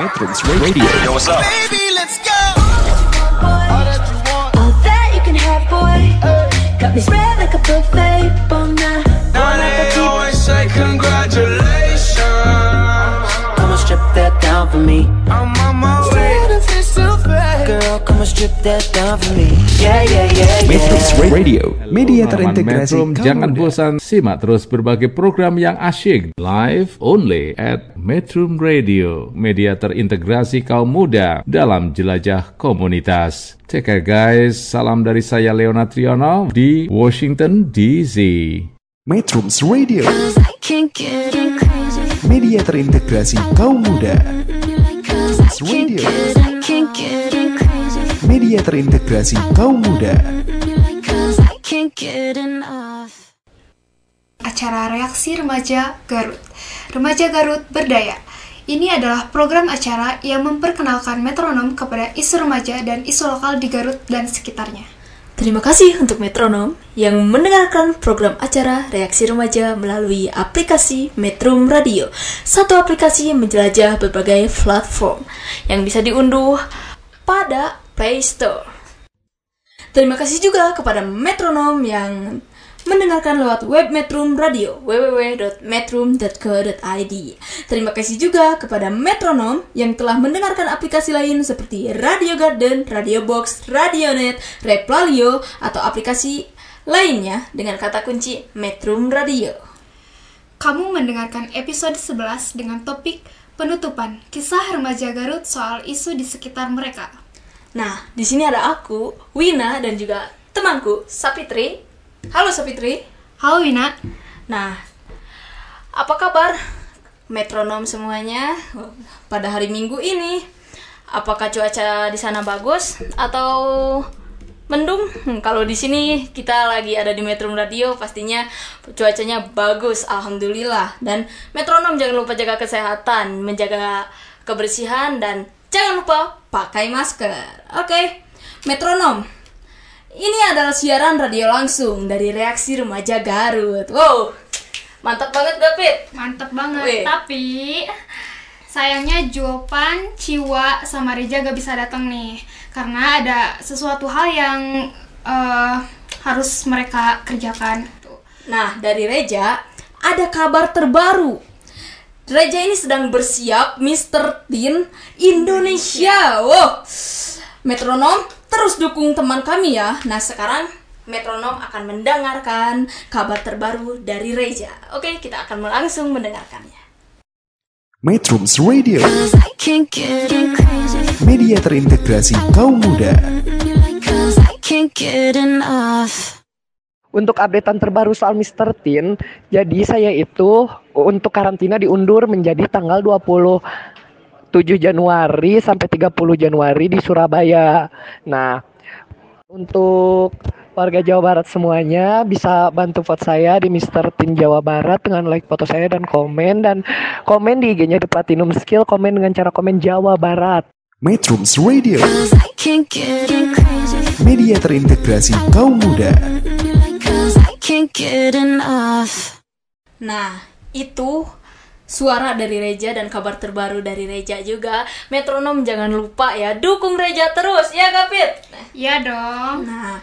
Metrums Radio. Yo, what's up? Baby, let's go. All that you can have, boy. Got me spread like a buffet. Bon night, Now they always say congratulations. Come on, strip that down for me. I'm on my way. Girl, come on, strip that down for me. Yeah, yeah, yeah, Metrums yeah. Radio, media terintegrasi Metrum, jangan bosan simak terus berbagai program yang asyik live only at Metrum Radio, media terintegrasi kaum muda dalam jelajah komunitas. Take care guys, salam dari saya Leonard Triono di Washington DC. Metrums Radio, I can't get crazy. media terintegrasi kaum muda. Metrums Radio, I can't get media terintegrasi kaum muda. Acara reaksi remaja Garut. Remaja Garut Berdaya. Ini adalah program acara yang memperkenalkan metronom kepada isu remaja dan isu lokal di Garut dan sekitarnya. Terima kasih untuk Metronom yang mendengarkan program acara Reaksi Remaja melalui aplikasi Metrum Radio. Satu aplikasi yang menjelajah berbagai platform yang bisa diunduh pada Play Store. Terima kasih juga kepada Metronom yang mendengarkan lewat web Metrum Radio www.metrum.co.id. Terima kasih juga kepada Metronom yang telah mendengarkan aplikasi lain seperti Radio Garden, Radio Box, Radionet, Replalio, atau aplikasi lainnya dengan kata kunci Metrum Radio. Kamu mendengarkan episode 11 dengan topik penutupan kisah remaja Garut soal isu di sekitar mereka. Nah, di sini ada aku, Wina, dan juga temanku, Sapitri. Halo Sapitri. Halo Wina, Nah, apa kabar metronom semuanya pada hari Minggu ini? Apakah cuaca di sana bagus atau mendung? Hmm, kalau di sini kita lagi ada di Metrum Radio, pastinya cuacanya bagus, alhamdulillah. Dan metronom jangan lupa jaga kesehatan, menjaga kebersihan dan jangan lupa pakai masker. Oke, metronom. Ini adalah siaran radio langsung dari reaksi remaja Garut. Wow, mantap banget David. mantep banget. Wih. Tapi sayangnya Jopan, Ciwa, sama Reja gak bisa datang nih karena ada sesuatu hal yang eh, harus mereka kerjakan. Nah, dari Reja ada kabar terbaru. Reja ini sedang bersiap Mr. Teen Indonesia. Wow. Metronom, terus dukung teman kami ya. Nah, sekarang Metronom akan mendengarkan kabar terbaru dari Reja. Oke, kita akan langsung mendengarkannya. Metrums Radio, media terintegrasi kaum muda. I can't get enough. Untuk updatean terbaru soal Mr. Teen, jadi saya itu untuk karantina diundur menjadi tanggal 27 Januari sampai 30 Januari di Surabaya. Nah, untuk warga Jawa Barat semuanya bisa bantu vote saya di Mr. Teen Jawa Barat dengan like foto saya dan komen dan komen di IG-nya di Platinum Skill, komen dengan cara komen Jawa Barat. Metrums Radio, media terintegrasi kaum muda. Can't get enough. Nah, itu suara dari Reja dan kabar terbaru dari Reja juga. Metronom jangan lupa ya, dukung Reja terus ya Kapit. Iya dong. Nah,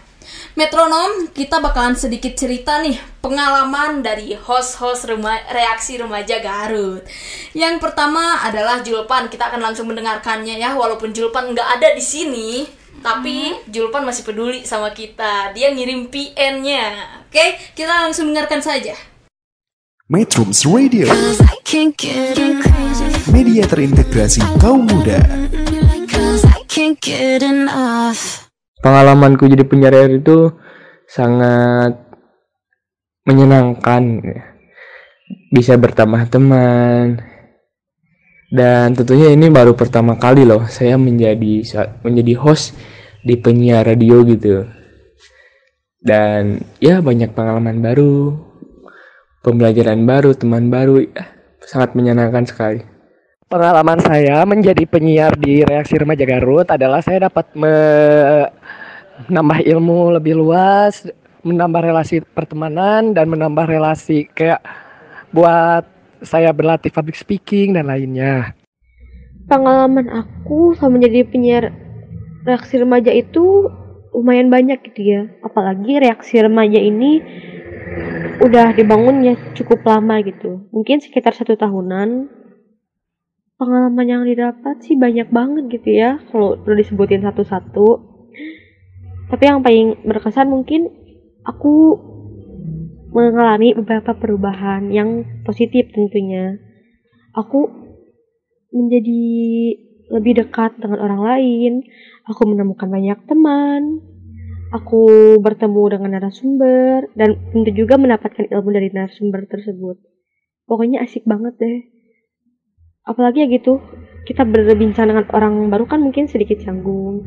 Metronom, kita bakalan sedikit cerita nih pengalaman dari host-host rema- reaksi remaja Garut. Yang pertama adalah Julpan, kita akan langsung mendengarkannya ya, walaupun Julpan nggak ada di sini, tapi Julpan masih peduli sama kita. Dia ngirim PN-nya. Oke, kita langsung dengarkan saja. Metrums Radio, media terintegrasi kaum muda. Pengalamanku jadi penyiar itu sangat menyenangkan bisa bertambah teman dan tentunya ini baru pertama kali loh saya menjadi menjadi host di penyiar radio gitu. Dan ya banyak pengalaman baru pembelajaran baru teman baru ya, sangat menyenangkan sekali. Pengalaman saya menjadi penyiar di Reaksi Remaja Garut adalah saya dapat menambah ilmu lebih luas, menambah relasi pertemanan dan menambah relasi kayak buat saya berlatih public speaking dan lainnya. pengalaman aku sama menjadi penyiar reaksi remaja itu lumayan banyak gitu ya. Apalagi reaksi remaja ini udah dibangunnya cukup lama gitu. Mungkin sekitar satu tahunan. Pengalaman yang didapat sih banyak banget gitu ya kalau perlu disebutin satu-satu. Tapi yang paling berkesan mungkin aku mengalami beberapa perubahan yang positif tentunya. Aku menjadi lebih dekat dengan orang lain aku menemukan banyak teman aku bertemu dengan narasumber dan tentu juga mendapatkan ilmu dari narasumber tersebut. Pokoknya asik banget deh. Apalagi ya gitu kita berbincang dengan orang baru kan mungkin sedikit canggung.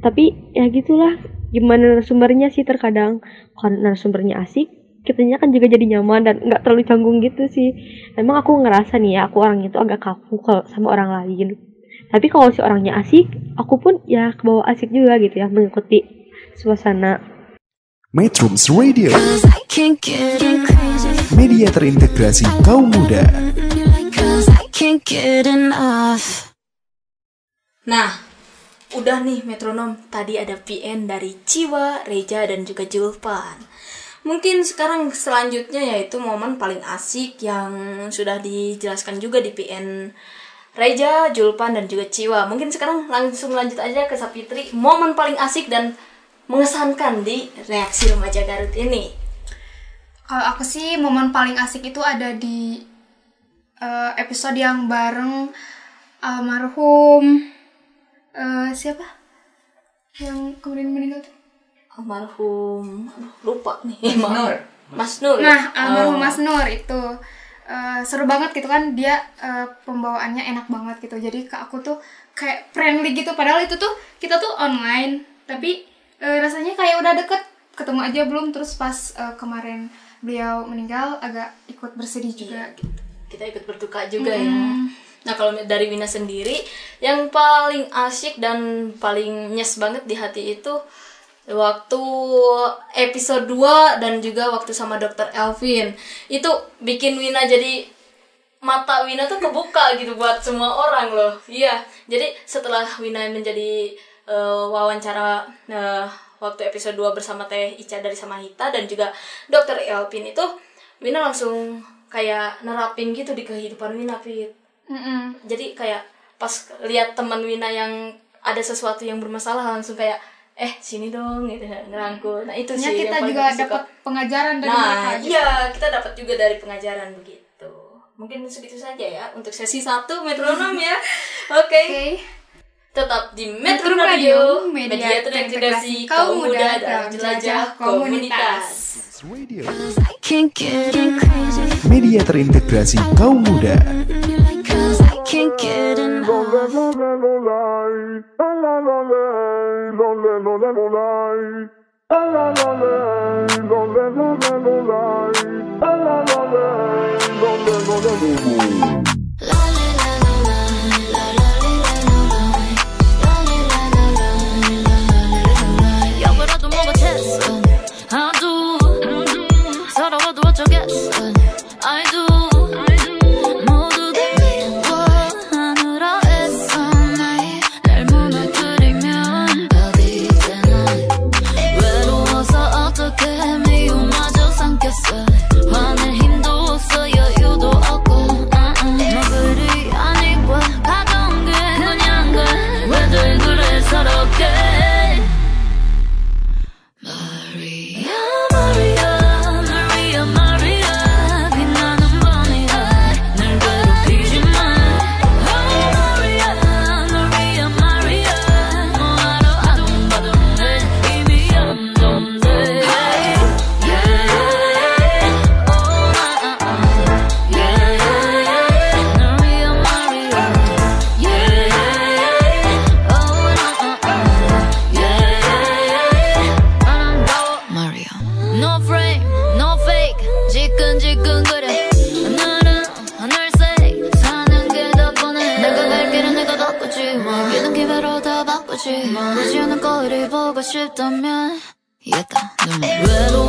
Tapi ya gitulah gimana narasumbernya sih terkadang? Kalau narasumbernya asik kitanya kan juga jadi nyaman dan nggak terlalu canggung gitu sih. Emang aku ngerasa nih ya aku orang itu agak kaku kalau sama orang lain. Tapi kalau si orangnya asik aku pun ya kebawa asik juga gitu ya mengikuti suasana. Metrums Radio. Media terintegrasi kaum muda. Nah, udah nih metronom. Tadi ada PN dari Ciwa, Reja, dan juga Julpan. Mungkin sekarang selanjutnya yaitu momen paling asik yang sudah dijelaskan juga di PN Reja, Julpan, dan juga Ciwa. Mungkin sekarang langsung lanjut aja ke Sapitri. Momen paling asik dan mengesankan di reaksi remaja Garut ini. Kalau aku sih momen paling asik itu ada di eh, episode yang bareng almarhum eh, siapa? Yang kemudian meninggal tuh? Almarhum, lupa nih. Mas Nur. Mas Nur. Nah, almarhum Oh. Mas Nur itu eh, seru banget gitu kan dia eh, pembawaannya enak banget gitu. Jadi ke aku tuh kayak friendly gitu padahal itu tuh kita tuh online tapi eh, rasanya kayak udah deket ketemu aja belum terus pas eh, kemarin beliau meninggal agak ikut bersedih juga gitu. kita ikut berduka juga ya. Nah kalau dari Wina sendiri, yang paling asyik dan paling nyes banget di hati itu waktu episode 2 dan juga waktu sama dokter Elvin. Itu bikin Wina jadi mata Wina tuh kebuka gitu buat semua orang loh. Iya jadi setelah Wina menjadi eh, wawancara eh, waktu episode 2 bersama Teh Ica dari Samahita dan juga dokter Elvin itu Wina langsung kayak nerapin gitu di kehidupan Wina Fit. Mm-mm. jadi kayak pas lihat teman Wina yang ada sesuatu yang bermasalah langsung kayak eh sini dong gitu ngerangkul. Nah itu Ternyata sih kita yang juga dapat pengajaran dari mereka. nah gitu. iya kita dapat juga dari pengajaran begitu. Mungkin segitu saja ya untuk sesi satu metronom ya. Oke. Oke. tetap di Metro Metro Radio, Radio, media media terintegrasi kaum muda dan dalam jelajah komunitas. Radio. Media terintegrasi kaum muda 要不到多么个天色。 이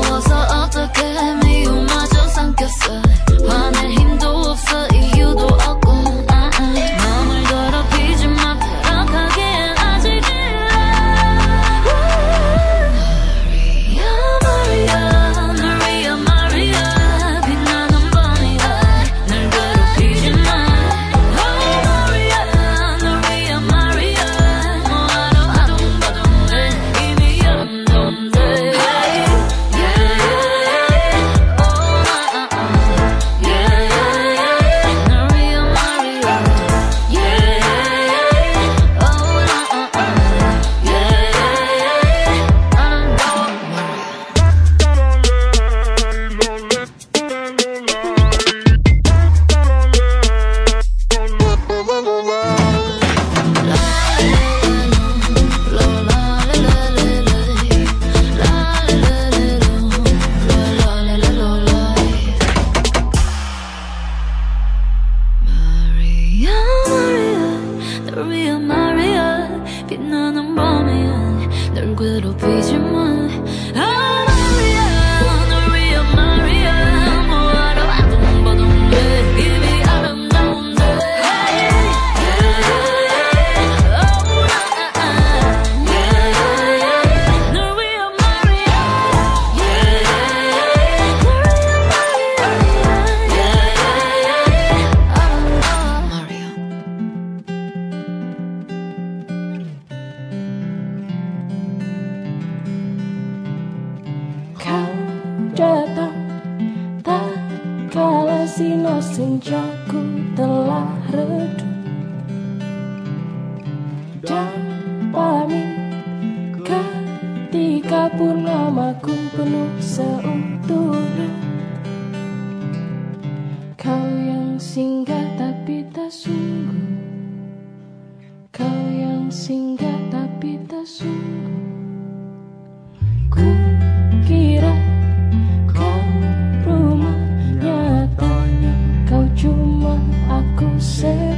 aku sewa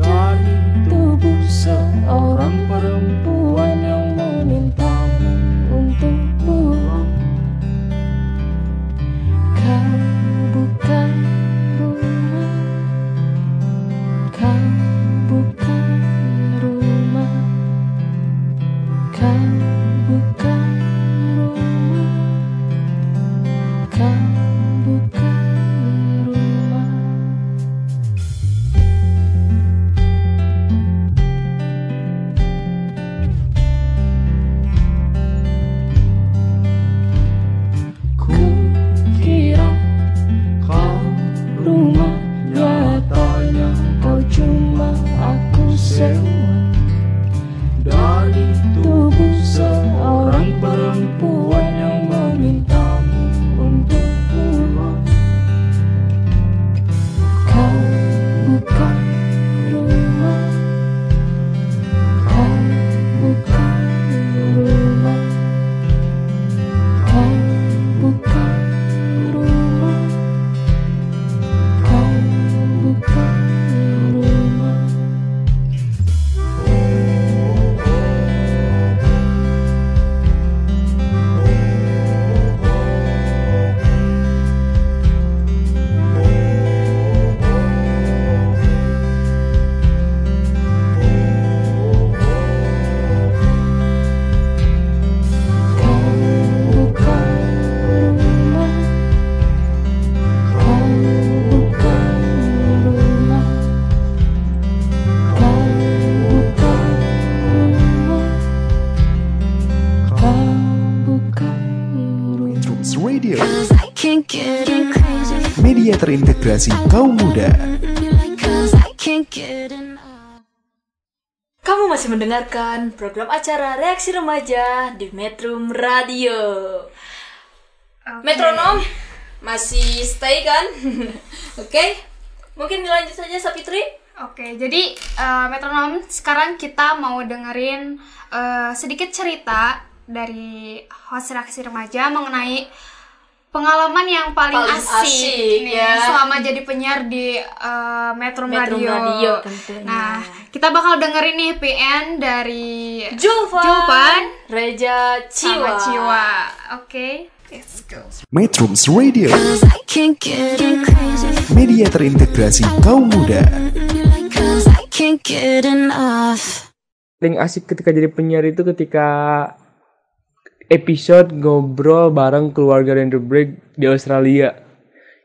dari tubuh seorang perempuan yang kaum muda. Kamu masih mendengarkan program acara Reaksi Remaja di Metrum Radio. Metronom masih stay kan? Oke. Mungkin dilanjut saja Sapitri. Oke, jadi eh, metronom sekarang kita mau dengerin eh, sedikit cerita dari host reaksi remaja mengenai pengalaman yang paling, Paling asik, asik, nih ya. selama jadi penyiar di eh, Metro, Metro Radio. Radio tentunya. Nah, kita bakal dengerin nih PN dari Julvan, Julvan Reja Ciwa. sama Ciwa. Oke, let's go. Metrums Radio, media terintegrasi kaum muda. Paling asik ketika jadi penyiar itu ketika episode ngobrol bareng keluarga Random Break di Australia.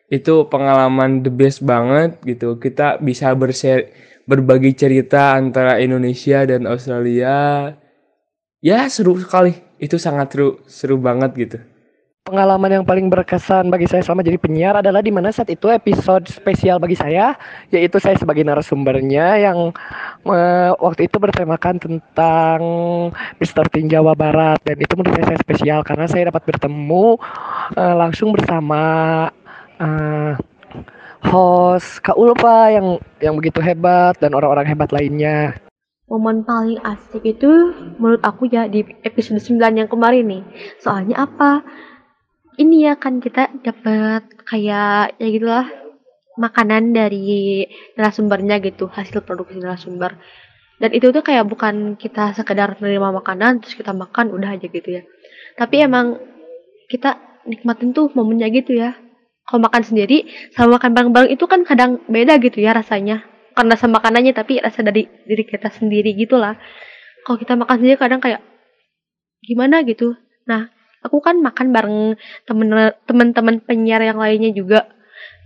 Itu pengalaman the best banget gitu. Kita bisa bershare berbagi cerita antara Indonesia dan Australia. Ya seru sekali. Itu sangat seru seru banget gitu Pengalaman yang paling berkesan bagi saya selama jadi penyiar adalah di mana saat itu episode spesial bagi saya, yaitu saya sebagai narasumbernya yang eh, waktu itu bertemakan tentang Mr. Teen Jawa Barat dan itu menurut saya, saya spesial karena saya dapat bertemu eh, langsung bersama eh, host Kak Ulfa yang yang begitu hebat dan orang-orang hebat lainnya. momen paling asik itu menurut aku ya di episode 9 yang kemarin nih. Soalnya apa? Ini ya kan kita dapat kayak ya gitulah makanan dari narasumbernya gitu hasil produksi narasumber. Dan itu tuh kayak bukan kita sekedar menerima makanan terus kita makan udah aja gitu ya. Tapi emang kita nikmatin tuh momennya gitu ya. Kalau makan sendiri sama makan bareng-bareng itu kan kadang beda gitu ya rasanya. Karena sama makanannya tapi rasa dari diri kita sendiri gitulah. Kalau kita makan sendiri kadang kayak gimana gitu? Nah aku kan makan bareng temen teman-teman penyiar yang lainnya juga.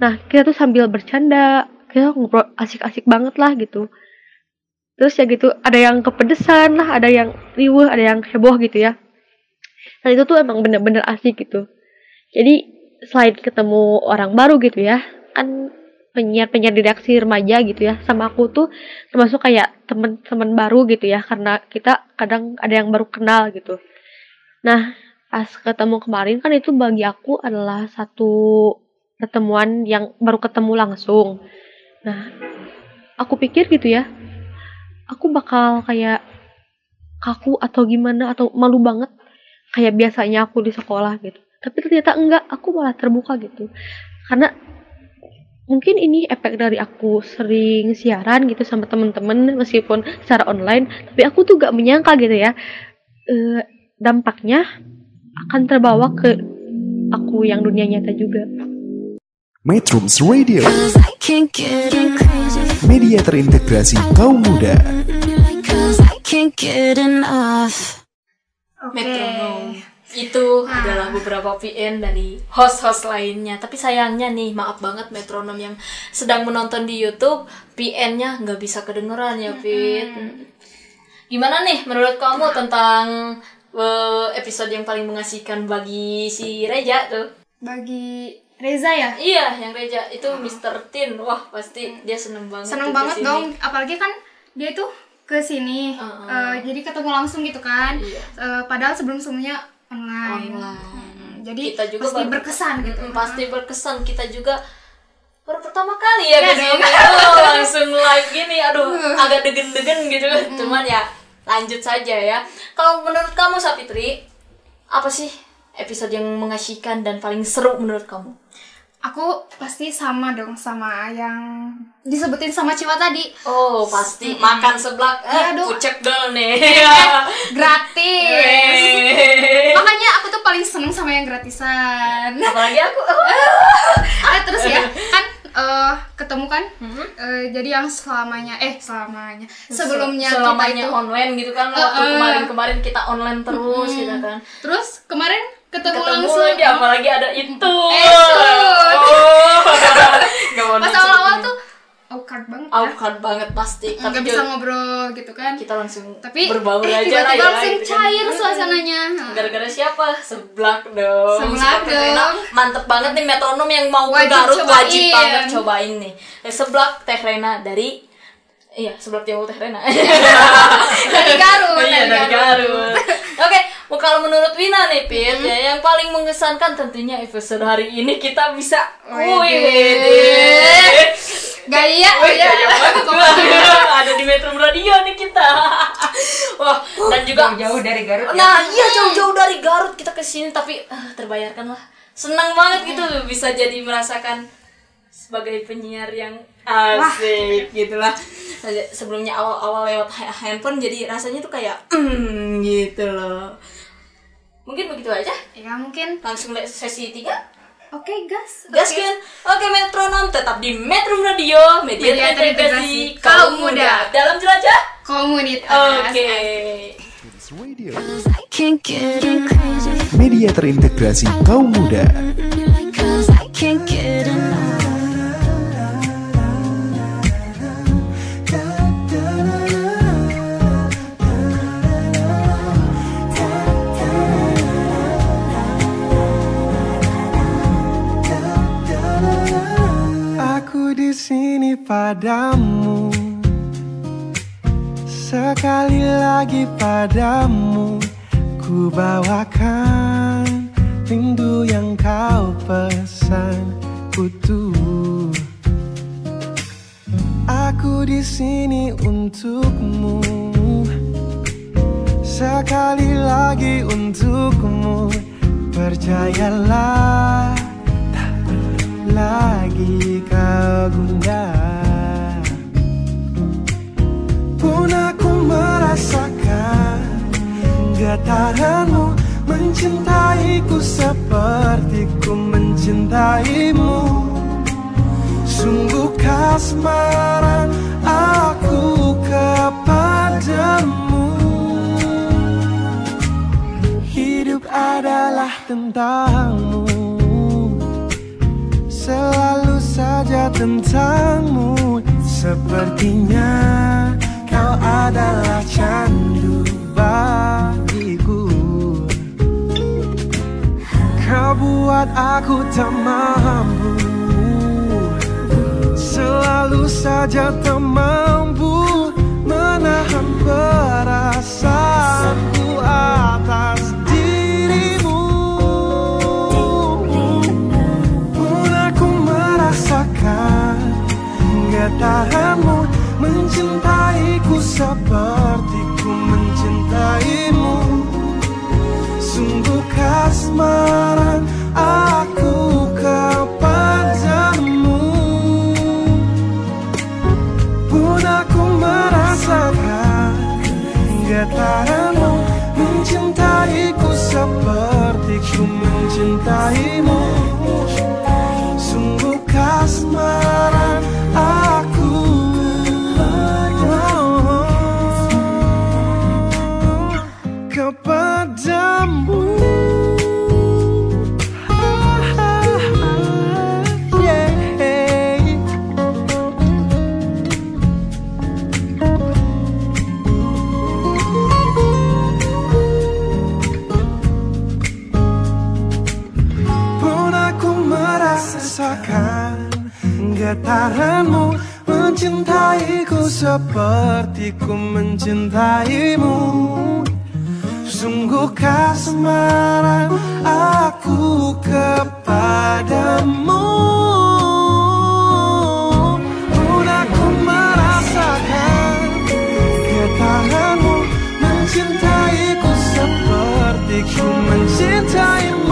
Nah kita tuh sambil bercanda kita ngobrol asik-asik banget lah gitu. Terus ya gitu ada yang kepedesan lah ada yang riuh ada yang heboh gitu ya. Dan itu tuh emang bener-bener asik gitu. Jadi selain ketemu orang baru gitu ya kan penyiar-penyiar di reaksi remaja gitu ya sama aku tuh termasuk kayak temen-temen baru gitu ya karena kita kadang ada yang baru kenal gitu. Nah pas ketemu kemarin kan itu bagi aku adalah satu pertemuan yang baru ketemu langsung. Nah aku pikir gitu ya aku bakal kayak kaku atau gimana atau malu banget kayak biasanya aku di sekolah gitu. Tapi ternyata enggak aku malah terbuka gitu. Karena mungkin ini efek dari aku sering siaran gitu sama temen-temen meskipun secara online tapi aku tuh gak menyangka gitu ya eh, dampaknya akan terbawa ke aku yang dunia nyata juga Metrums Radio, media terintegrasi kaum muda. Enough. Metronom. Itu adalah beberapa VN dari host-host lainnya. Tapi sayangnya nih, maaf banget metronom yang sedang menonton di YouTube, VN-nya nggak bisa kedengeran ya, Fit. Gimana nih menurut kamu tentang eh, episode yang paling mengasihkan bagi si Reja tuh? Bagi Reza ya? Iya, yang Reja itu Mr. Tin. Wah, pasti dia seneng banget. Seneng banget ke sini. dong, apalagi kan dia tuh ke sini, eh, jadi ketemu langsung gitu kan. Iya. Eh, padahal sebelum sebelumnya online. Mm, Jadi kita juga pasti berkesan gitu. Mm, pasti berkesan kita juga baru pertama kali ya ke sini dong. Oh, langsung live gini aduh agak degen-degen gitu cuman ya lanjut saja ya kalau menurut kamu Sapitri apa sih episode yang mengasihkan dan paling seru menurut kamu Aku pasti sama dong sama yang disebutin sama Ciwa tadi. oh pasti makan seblak eh Iya dong. kucek dong nih Gratis. Makanya aku tuh paling seneng sama yang gratisan. apalagi aku Ah, terus ya kan eh, ketemu kan? Eh, jadi yang selamanya eh selamanya sebelumnya kita selamanya itu online gitu kan waktu Eh, eh. kemarin-kemarin kita online terus Mm-mm. gitu kan. Terus kemarin ketemu, ketemu langsung. lagi apalagi ada itu. Eh, oh. Pas awal-awal tuh awkward banget ya. awkward banget pasti nggak bisa ngobrol gitu kan kita langsung tapi berbaur eh, aja lah ya langsung gitu kan. cair suasananya gara-gara siapa seblak dong Seblak dong. mantep banget nih metronom yang mau ke Wajib Garut wajib cobain. banget cobain nih Eh, seblak teh Rena dari Iya, seblak jamu teh Rena. Dari Garut, Iya, dari Garut. Garut. Oke, kalau menurut Wina nih, Pit, ya, yang paling mengesankan tentunya episode hari ini kita bisa Wih, Gaya, ya. gaya banget gua. Ada di Metro Radio nih kita. Wah, dan juga jauh dari Garut ya? Nah, iya jauh-jauh dari Garut kita ke sini tapi ah, terbayarkan lah. Senang banget gitu bisa jadi merasakan sebagai penyiar yang asik gitu lah. Sebelumnya awal-awal lewat ha- handphone jadi rasanya tuh kayak mm, gitu loh. Mungkin begitu aja. Ya mungkin Langsung sesi 3 Oke, gas. Gaskin. Oke, Metronom tetap di Metro Radio, media, terintegrasi kaum muda. muda. Dalam jelajah Komunitas. Oke. Crazy. media terintegrasi kaum muda. Padamu. Sekali lagi padamu Ku bawakan rindu yang kau pesan utuh Aku di sini untukmu. Sekali lagi untukmu Percayalah tak lagi kau gundah Pun aku merasakan Getaranmu mencintaiku seperti ku mencintaimu. Sungguh kasmaran aku kepadamu. Hidup adalah tentangmu Selalu saja tentangmu. Sepertinya kau adalah candu bagiku. Kau buat aku tak Selalu saja tak Menahan perasaanku atas dirimu. Pun aku merasakan Getaranmu mencintaiku seperti ku mencintaimu. Sungguh kasmaran aku kepadamu Pun aku merasakan Getaranmu mencintaiku seperti ku mencintaimu Getaranmu mencintaiku seperti ku mencintaimu. Sungguh kasmaran aku kepadamu? Pun aku merasakan Getaranmu mencintaiku seperti ku mencintaimu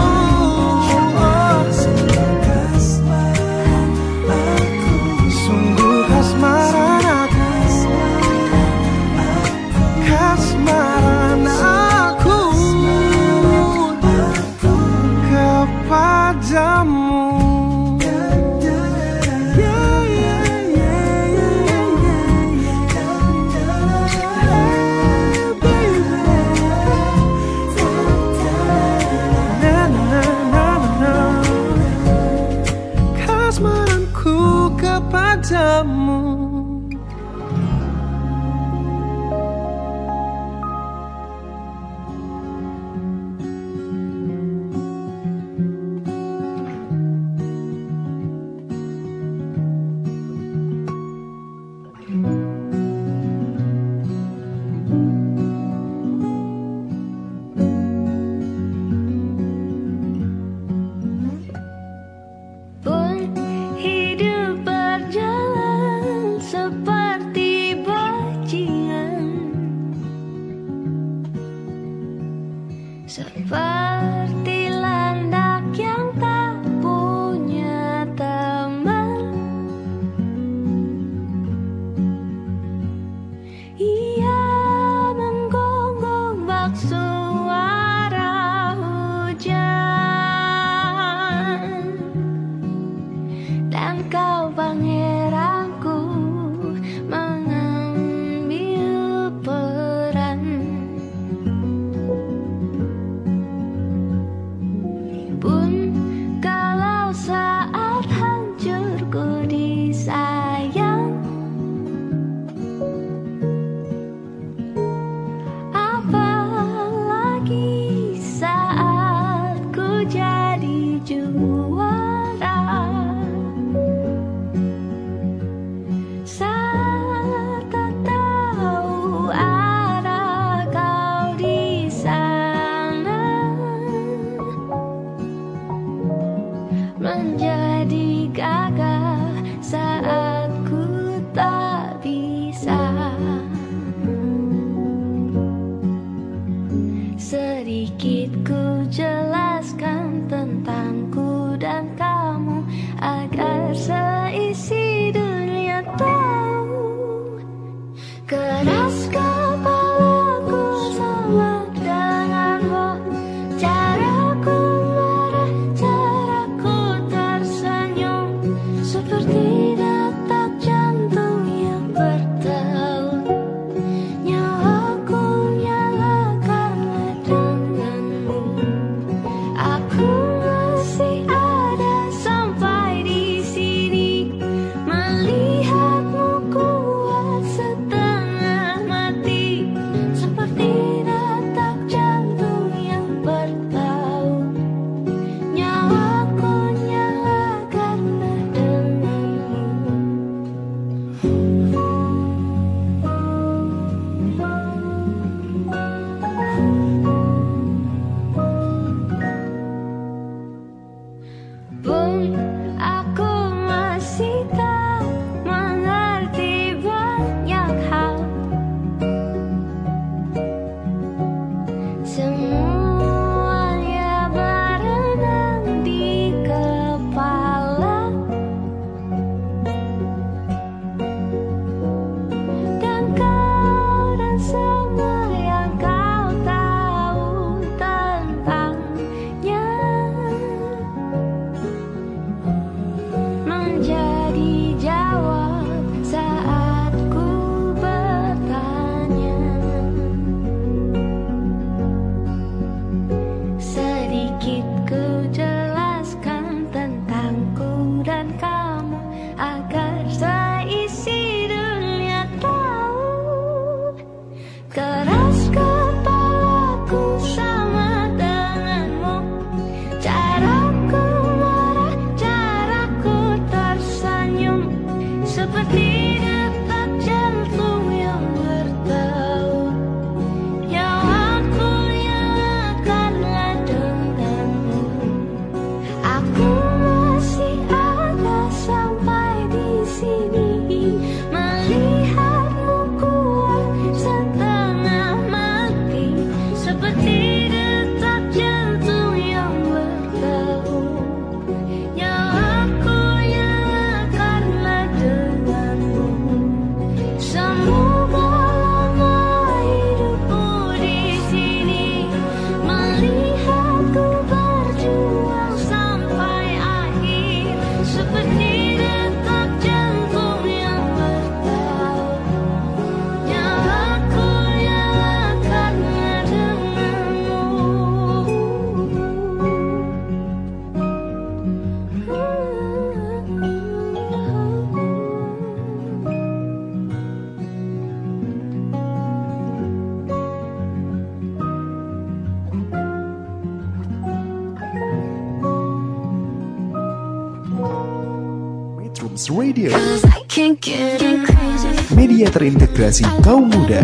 terintegrasi kaum muda.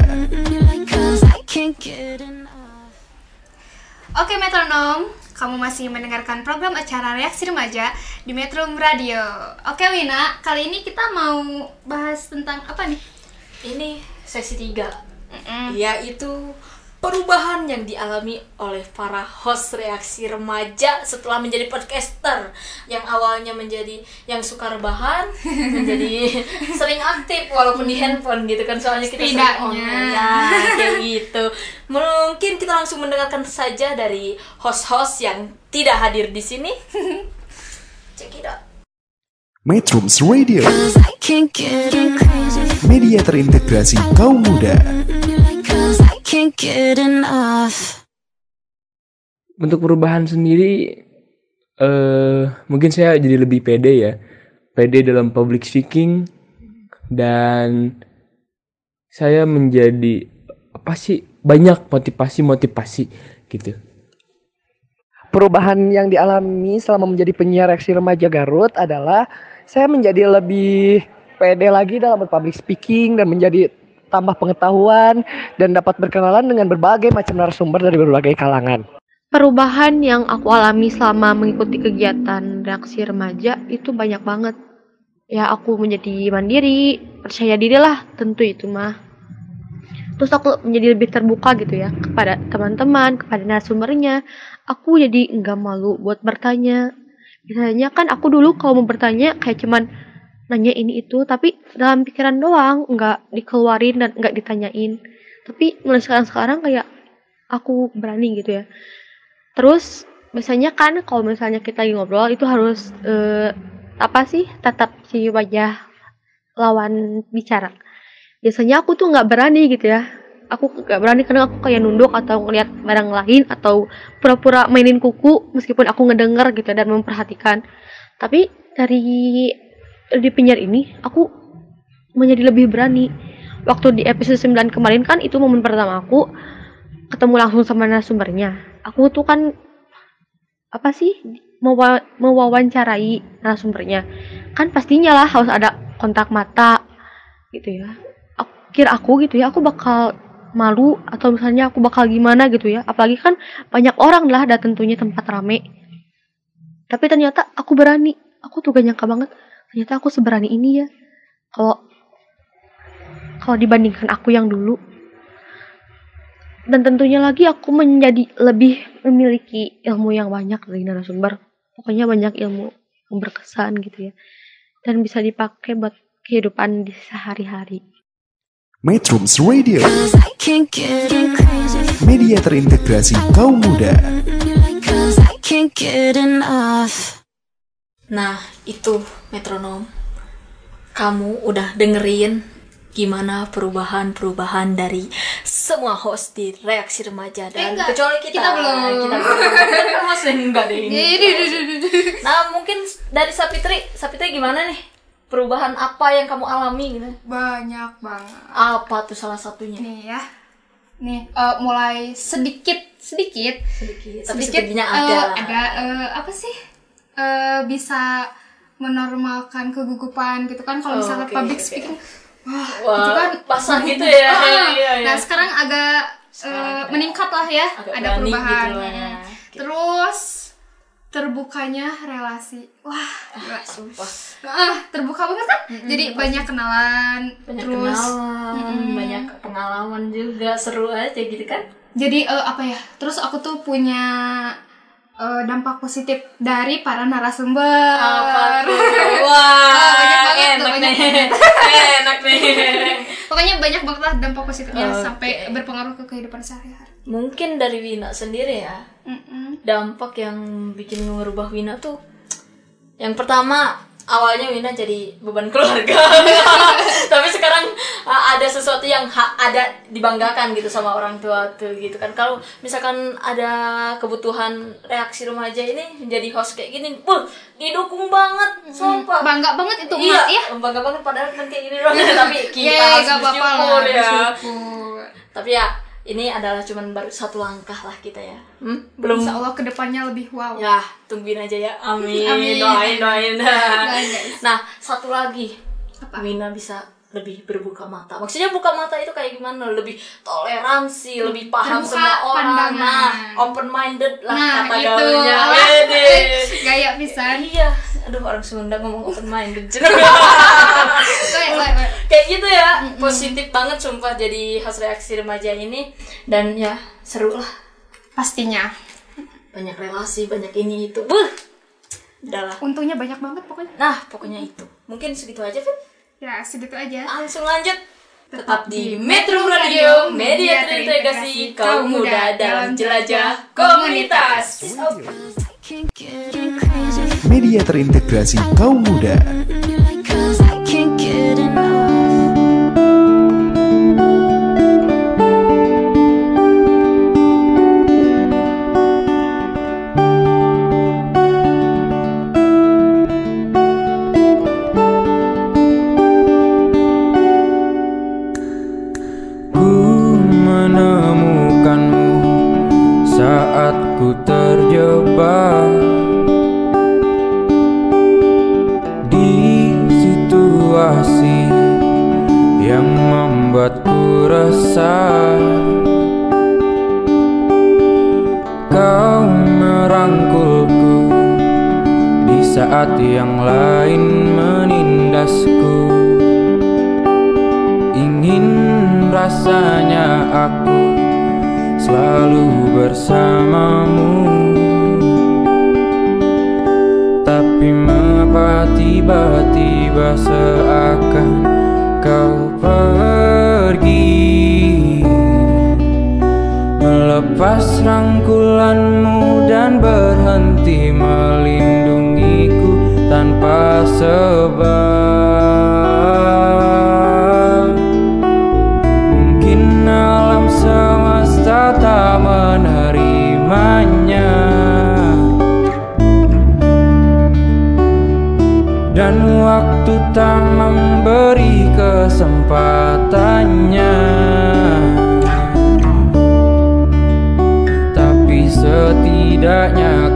Oke metronom, kamu masih mendengarkan program acara Reaksi Remaja di Metro Radio. Oke Wina, kali ini kita mau bahas tentang apa nih? Ini sesi 3 Yaitu perubahan yang dialami oleh para host reaksi remaja setelah menjadi podcaster yang awalnya menjadi yang suka rebahan menjadi sering aktif walaupun di handphone gitu kan soalnya kita sering Setidaknya. online ya kayak gitu. Mungkin kita langsung mendengarkan saja dari host-host yang tidak hadir di sini. Check it out. Metrums Radio, media terintegrasi kaum muda. Can't get enough. Untuk perubahan sendiri, eh mungkin saya jadi lebih pede ya, pede dalam public speaking dan saya menjadi apa sih banyak motivasi-motivasi gitu. Perubahan yang dialami selama menjadi penyiar reaksi remaja Garut adalah saya menjadi lebih pede lagi dalam public speaking dan menjadi tambah pengetahuan dan dapat berkenalan dengan berbagai macam narasumber dari berbagai kalangan. Perubahan yang aku alami selama mengikuti kegiatan reaksi remaja itu banyak banget. Ya aku menjadi mandiri, percaya diri lah tentu itu mah. Terus aku menjadi lebih terbuka gitu ya kepada teman-teman, kepada narasumbernya. Aku jadi nggak malu buat bertanya. Biasanya kan aku dulu kalau mau bertanya kayak cuman nanya ini itu, tapi dalam pikiran doang, nggak dikeluarin dan nggak ditanyain. Tapi mulai sekarang-sekarang kayak aku berani gitu ya Terus biasanya kan kalau misalnya kita lagi ngobrol itu harus eh, apa sih tatap si wajah lawan bicara. Biasanya aku tuh nggak berani gitu ya. Aku nggak berani karena aku kayak nunduk atau ngeliat barang lain atau pura-pura mainin kuku meskipun aku ngedenger gitu dan memperhatikan. Tapi dari di penyiar ini aku menjadi lebih berani. Waktu di episode 9 kemarin kan itu momen pertama aku ketemu langsung sama narasumbernya. Aku tuh kan apa sih mewa- mewawancarai narasumbernya. Kan pastinya lah harus ada kontak mata gitu ya. Aku, kira aku gitu ya, aku bakal malu atau misalnya aku bakal gimana gitu ya. Apalagi kan banyak orang lah dan tentunya tempat rame. Tapi ternyata aku berani. Aku tuh gak nyangka banget. Ternyata aku seberani ini ya. Kalau kalau dibandingkan aku yang dulu. Dan tentunya lagi aku menjadi lebih memiliki ilmu yang banyak dari narasumber. Pokoknya banyak ilmu yang berkesan gitu ya. Dan bisa dipakai buat kehidupan di sehari-hari. Metrums Radio, media terintegrasi kaum muda. Cause I can't get enough. Nah, itu metronom. Kamu udah dengerin gimana perubahan-perubahan dari semua host di reaksi remaja dan enggak, kecuali kita kita belum. kita belum enggak deh Nah, mungkin dari Sapitri, Sapitri gimana nih? Perubahan apa yang kamu alami gitu? banyak banget. Apa tuh salah satunya? Nih ya. Nih, eh, mulai sedikit sedikit Sedikit, tapi sedikit setidaknya eh, ada. ada eh, apa sih? Eh, bisa menormalkan kegugupan gitu kan kalau Oh, misalnya oke, public speaking wah, Wah, itu kan basah gitu ya. Ah, Iya, iya. Nah, sekarang agak eh, meningkat lah ya, Agak ada berani perubahan. gitu lah ya. Terus terbukanya relasi. Wah, gila. Sumpah. Ah, terbuka banget kan? Jadi banyak kenalan, Banyak terus kenalan, Mm-mm. banyak pengalaman juga, seru aja gitu kan? jadi eh, apa ya terus aku tuh punya eh, dampak positif dari para narasumber Apa tuh? Oh, Wah, banyak banget tuh, enak banyak nih. banget. enak nih. pokoknya banyak banget lah dampak positifnya Oke. sampai berpengaruh ke kehidupan sehari-hari Mungkin dari Wina sendiri ya, Mm-mm. dampak yang bikin merubah Wina tuh yang pertama awalnya Wina jadi beban keluarga. Tapi sekarang uh, ada sesuatu yang ha- ada dibanggakan gitu sama orang tua tuh gitu kan. Kalau misalkan ada kebutuhan reaksi remaja ini menjadi host kayak gini buh didukung banget sumpah. Bangga banget itu iya ya? bangga banget padahal kan kayak gini tapi kita Yeay, harus bersyukur lah, ya. bersyukur. tapi ya ini adalah cuman baru satu langkah lah kita ya. Hmm? Belum Insya Allah ke depannya lebih wow. Ya, tungguin aja ya. Amin. Amin. Doain, doain. Guys. nah, satu lagi. Wina bisa lebih berbuka mata. Maksudnya buka mata itu kayak gimana? Lebih toleransi, lebih paham Terbuka sama orang. pandangan. Nah, open minded lah Nah, kata itu. gaulnya. Wede. Gaya pisan. Iya. Aduh, orang Sunda ngomong open minded. Kayak gitu ya. Positif banget sumpah jadi host reaksi remaja ini dan ya seru lah. Pastinya. Banyak relasi, banyak ini itu. Buh. Udah lah. Untungnya banyak banget pokoknya. Nah, pokoknya itu. Mungkin segitu aja, Fit. Ya, segitu aja. Langsung lanjut. Tetap di Metro Radio, media terintegrasi kaum muda dalam jelajah komunitas. Media terintegrasi kaum muda. Di situasi yang membuatku resah. Kau merangkulku di saat yang lain menindasku. Ingin rasanya aku selalu bersamamu mengapa tiba-tiba seakan kau pergi. Melepas rangkulanmu dan berhenti melindungiku tanpa sebab tak memberi kesempatannya. Tapi setidaknya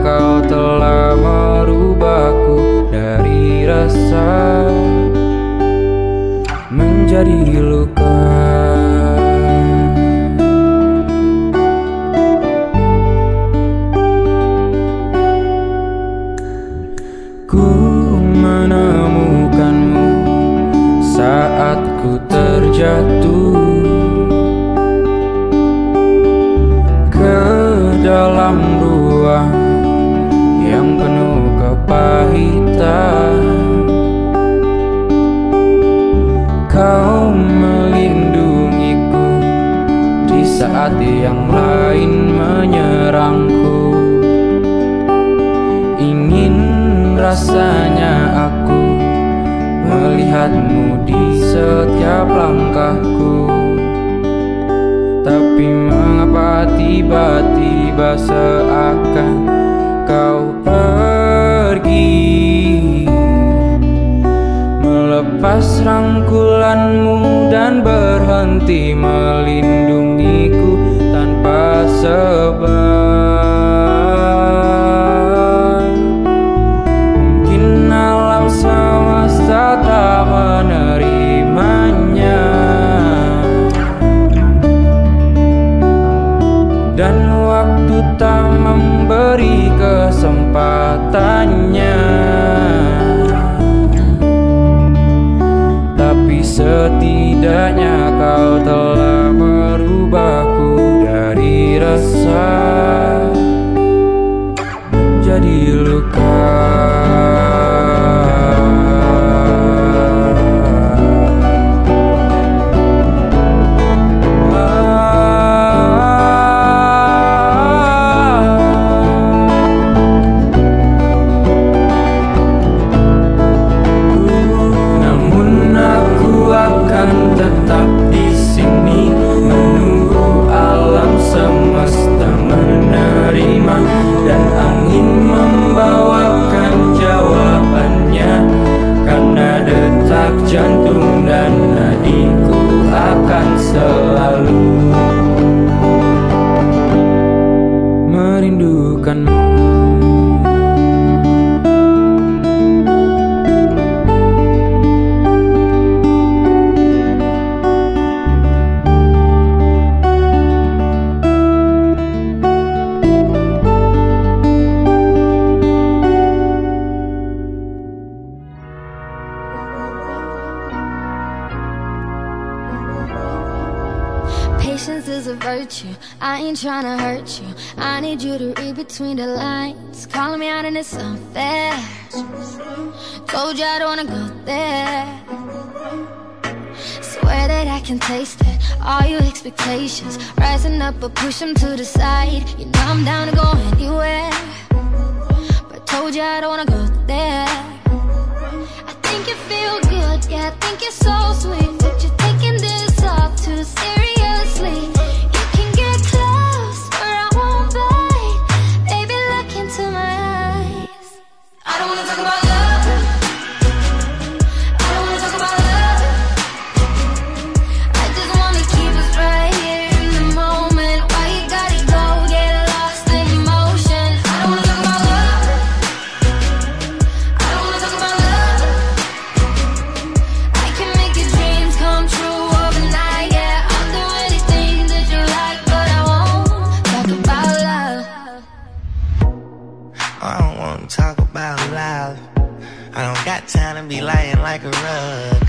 rug.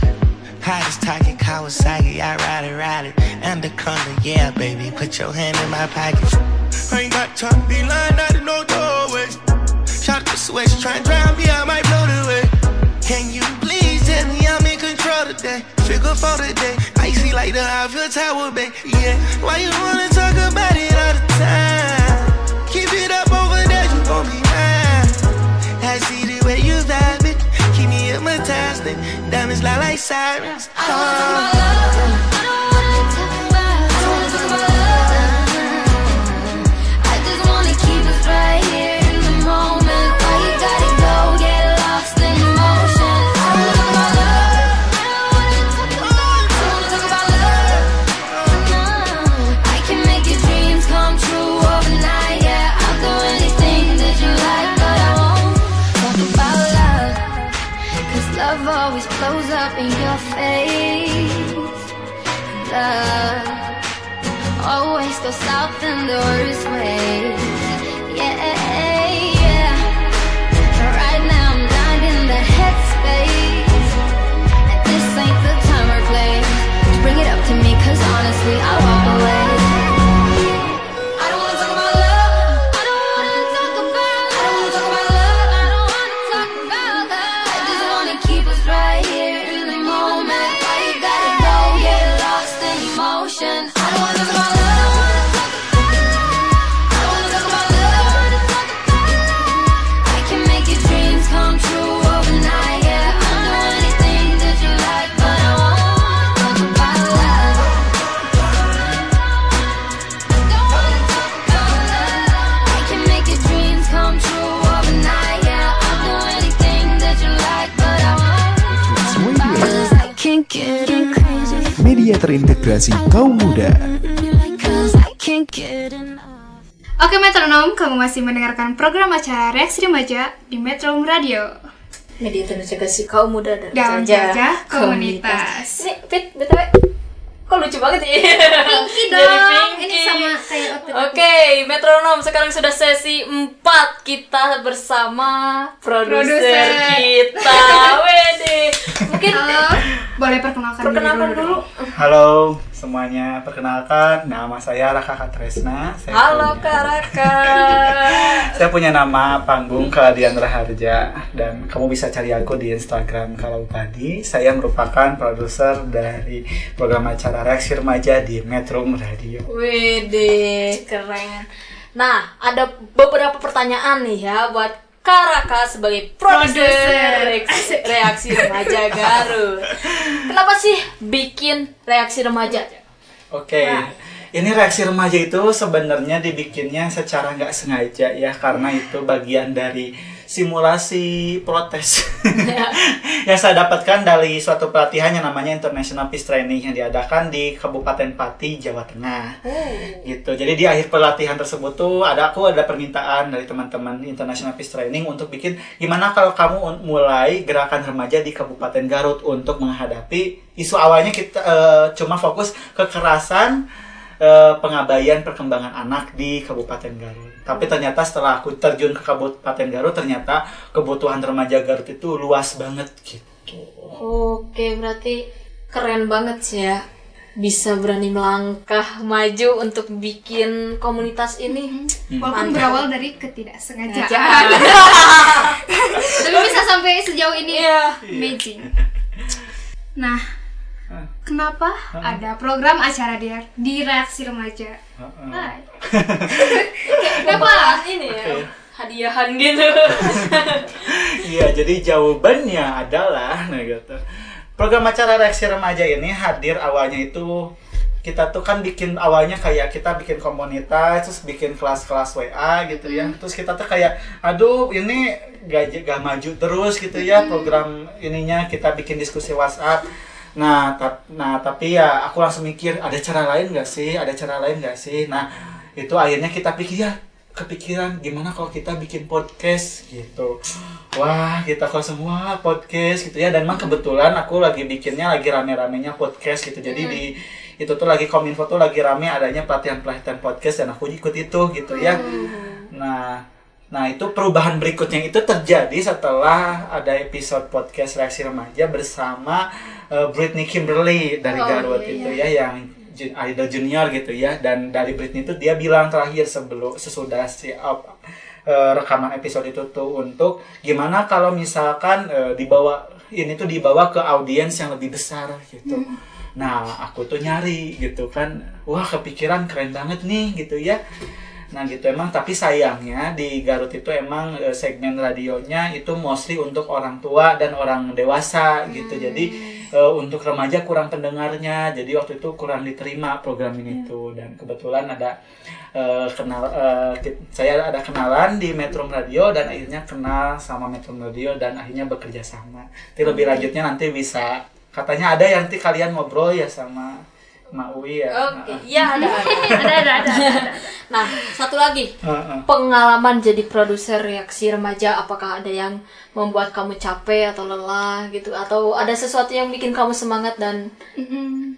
Hottest talking Kawasaki, I ride it, ride it. Anaconda, yeah, baby, put your hand in my pocket. I ain't got time to be lying out in no doorway. Shot the switch, try and drown me, I might blow the way. Can you please tell me I'm in control today? Figure for the day, icy like the Eiffel Tower, babe. Yeah, why you wanna talk about it all the time? Hypnotized. and Diamonds lie like sirens. I don't wanna talk about love. Terintegrasi kaum muda. Oke metronom, kamu masih mendengarkan program acara Reaksi Remaja di Metro Radio. Media terintegrasi kaum muda dan Dalam jelajah jelajah komunitas. Nih, Fit, BTW. Kok lucu banget ya? Pinky Jadi dong. Pinky. Ini sama kayak. Oke, metronom sekarang sudah sesi 4 kita bersama produser kita. Wede. Mungkin Halo, boleh perkenalkan, perkenalkan diri dulu. dulu. Halo semuanya, perkenalkan nama saya Raka Katresna. Saya Halo punya, Kak Raka. Saya punya nama panggung Keladian Raharja dan kamu bisa cari aku di Instagram kalau tadi. Saya merupakan produser dari program acara Reaksi Remaja di Metro Radio. Wede, keren. Nah, ada beberapa pertanyaan nih ya buat Kak Raka sebagai produser reaksi, reaksi remaja Garut. Kenapa sih bikin reaksi remaja? Oke, ini reaksi remaja itu sebenarnya dibikinnya secara nggak sengaja ya karena itu bagian dari simulasi protes yang saya dapatkan dari suatu pelatihan yang namanya International Peace Training yang diadakan di Kabupaten Pati, Jawa Tengah. gitu. Jadi di akhir pelatihan tersebut tuh ada aku ada permintaan dari teman-teman International Peace Training untuk bikin gimana kalau kamu mulai gerakan remaja di Kabupaten Garut untuk menghadapi isu awalnya kita eh, cuma fokus kekerasan eh, pengabaian perkembangan anak di Kabupaten Garut. Tapi ternyata setelah aku terjun ke Kabupaten Garut ternyata kebutuhan remaja Garut itu luas banget gitu. Oke, berarti keren banget sih ya. bisa berani melangkah maju untuk bikin komunitas ini. Walaupun Mantap. berawal dari ketidaksengajaan. Ngajaan. Tapi bisa sampai sejauh ini Iya. amazing. Nah, kenapa ada program acara di, di reaksi remaja? Hai. Kenapa? Ini ya. Hadiahan gitu. Iya, jadi jawabannya adalah nah gitu. Program acara reaksi remaja ini hadir awalnya itu kita tuh kan bikin awalnya kayak kita bikin komunitas terus bikin kelas-kelas WA gitu ya terus kita tuh kayak aduh ini gak, gak maju terus gitu ya program ininya kita bikin diskusi WhatsApp nah tap- nah tapi ya aku langsung mikir ada cara lain gak sih ada cara lain gak sih nah itu akhirnya kita pikir ya kepikiran gimana kalau kita bikin podcast gitu. Wah kita kalau semua podcast gitu ya. Dan memang kebetulan aku lagi bikinnya lagi rame-ramenya podcast gitu. Jadi di itu tuh lagi kominfo tuh lagi rame adanya pelatihan-pelatihan podcast dan aku ikut itu gitu ya. Nah nah itu perubahan berikutnya itu terjadi setelah ada episode podcast reaksi remaja bersama eh, Britney Kimberly dari Oh, Garut iya, itu iya. ya yang idol junior gitu ya dan dari Britney itu dia bilang terakhir sebelum sesudah si eh, rekaman episode itu tuh untuk gimana kalau misalkan eh, dibawa ini tuh dibawa ke audiens yang lebih besar gitu. Nah, aku tuh nyari gitu kan. Wah, kepikiran keren banget nih gitu ya. Nah, gitu emang tapi sayangnya di Garut itu emang eh, segmen radionya itu mostly untuk orang tua dan orang dewasa gitu. Jadi eh, untuk remaja kurang pendengarnya. Jadi waktu itu kurang diterima program ini tuh dan kebetulan ada eh, kenal ki- saya ada kenalan di Metro Radio dan akhirnya kenal sama Metro Radio dan akhirnya bekerja sama. Nanti lebih lanjutnya nanti bisa katanya ada yang nanti kalian ngobrol ya sama Mak Uwi ya. Oke, iya ada ada. ada, ada, ada, ada. Nah, satu lagi. Heeh. Pengalaman jadi produser reaksi remaja apakah ada yang membuat kamu capek atau lelah gitu atau ada sesuatu yang bikin kamu semangat dan Mm-mm.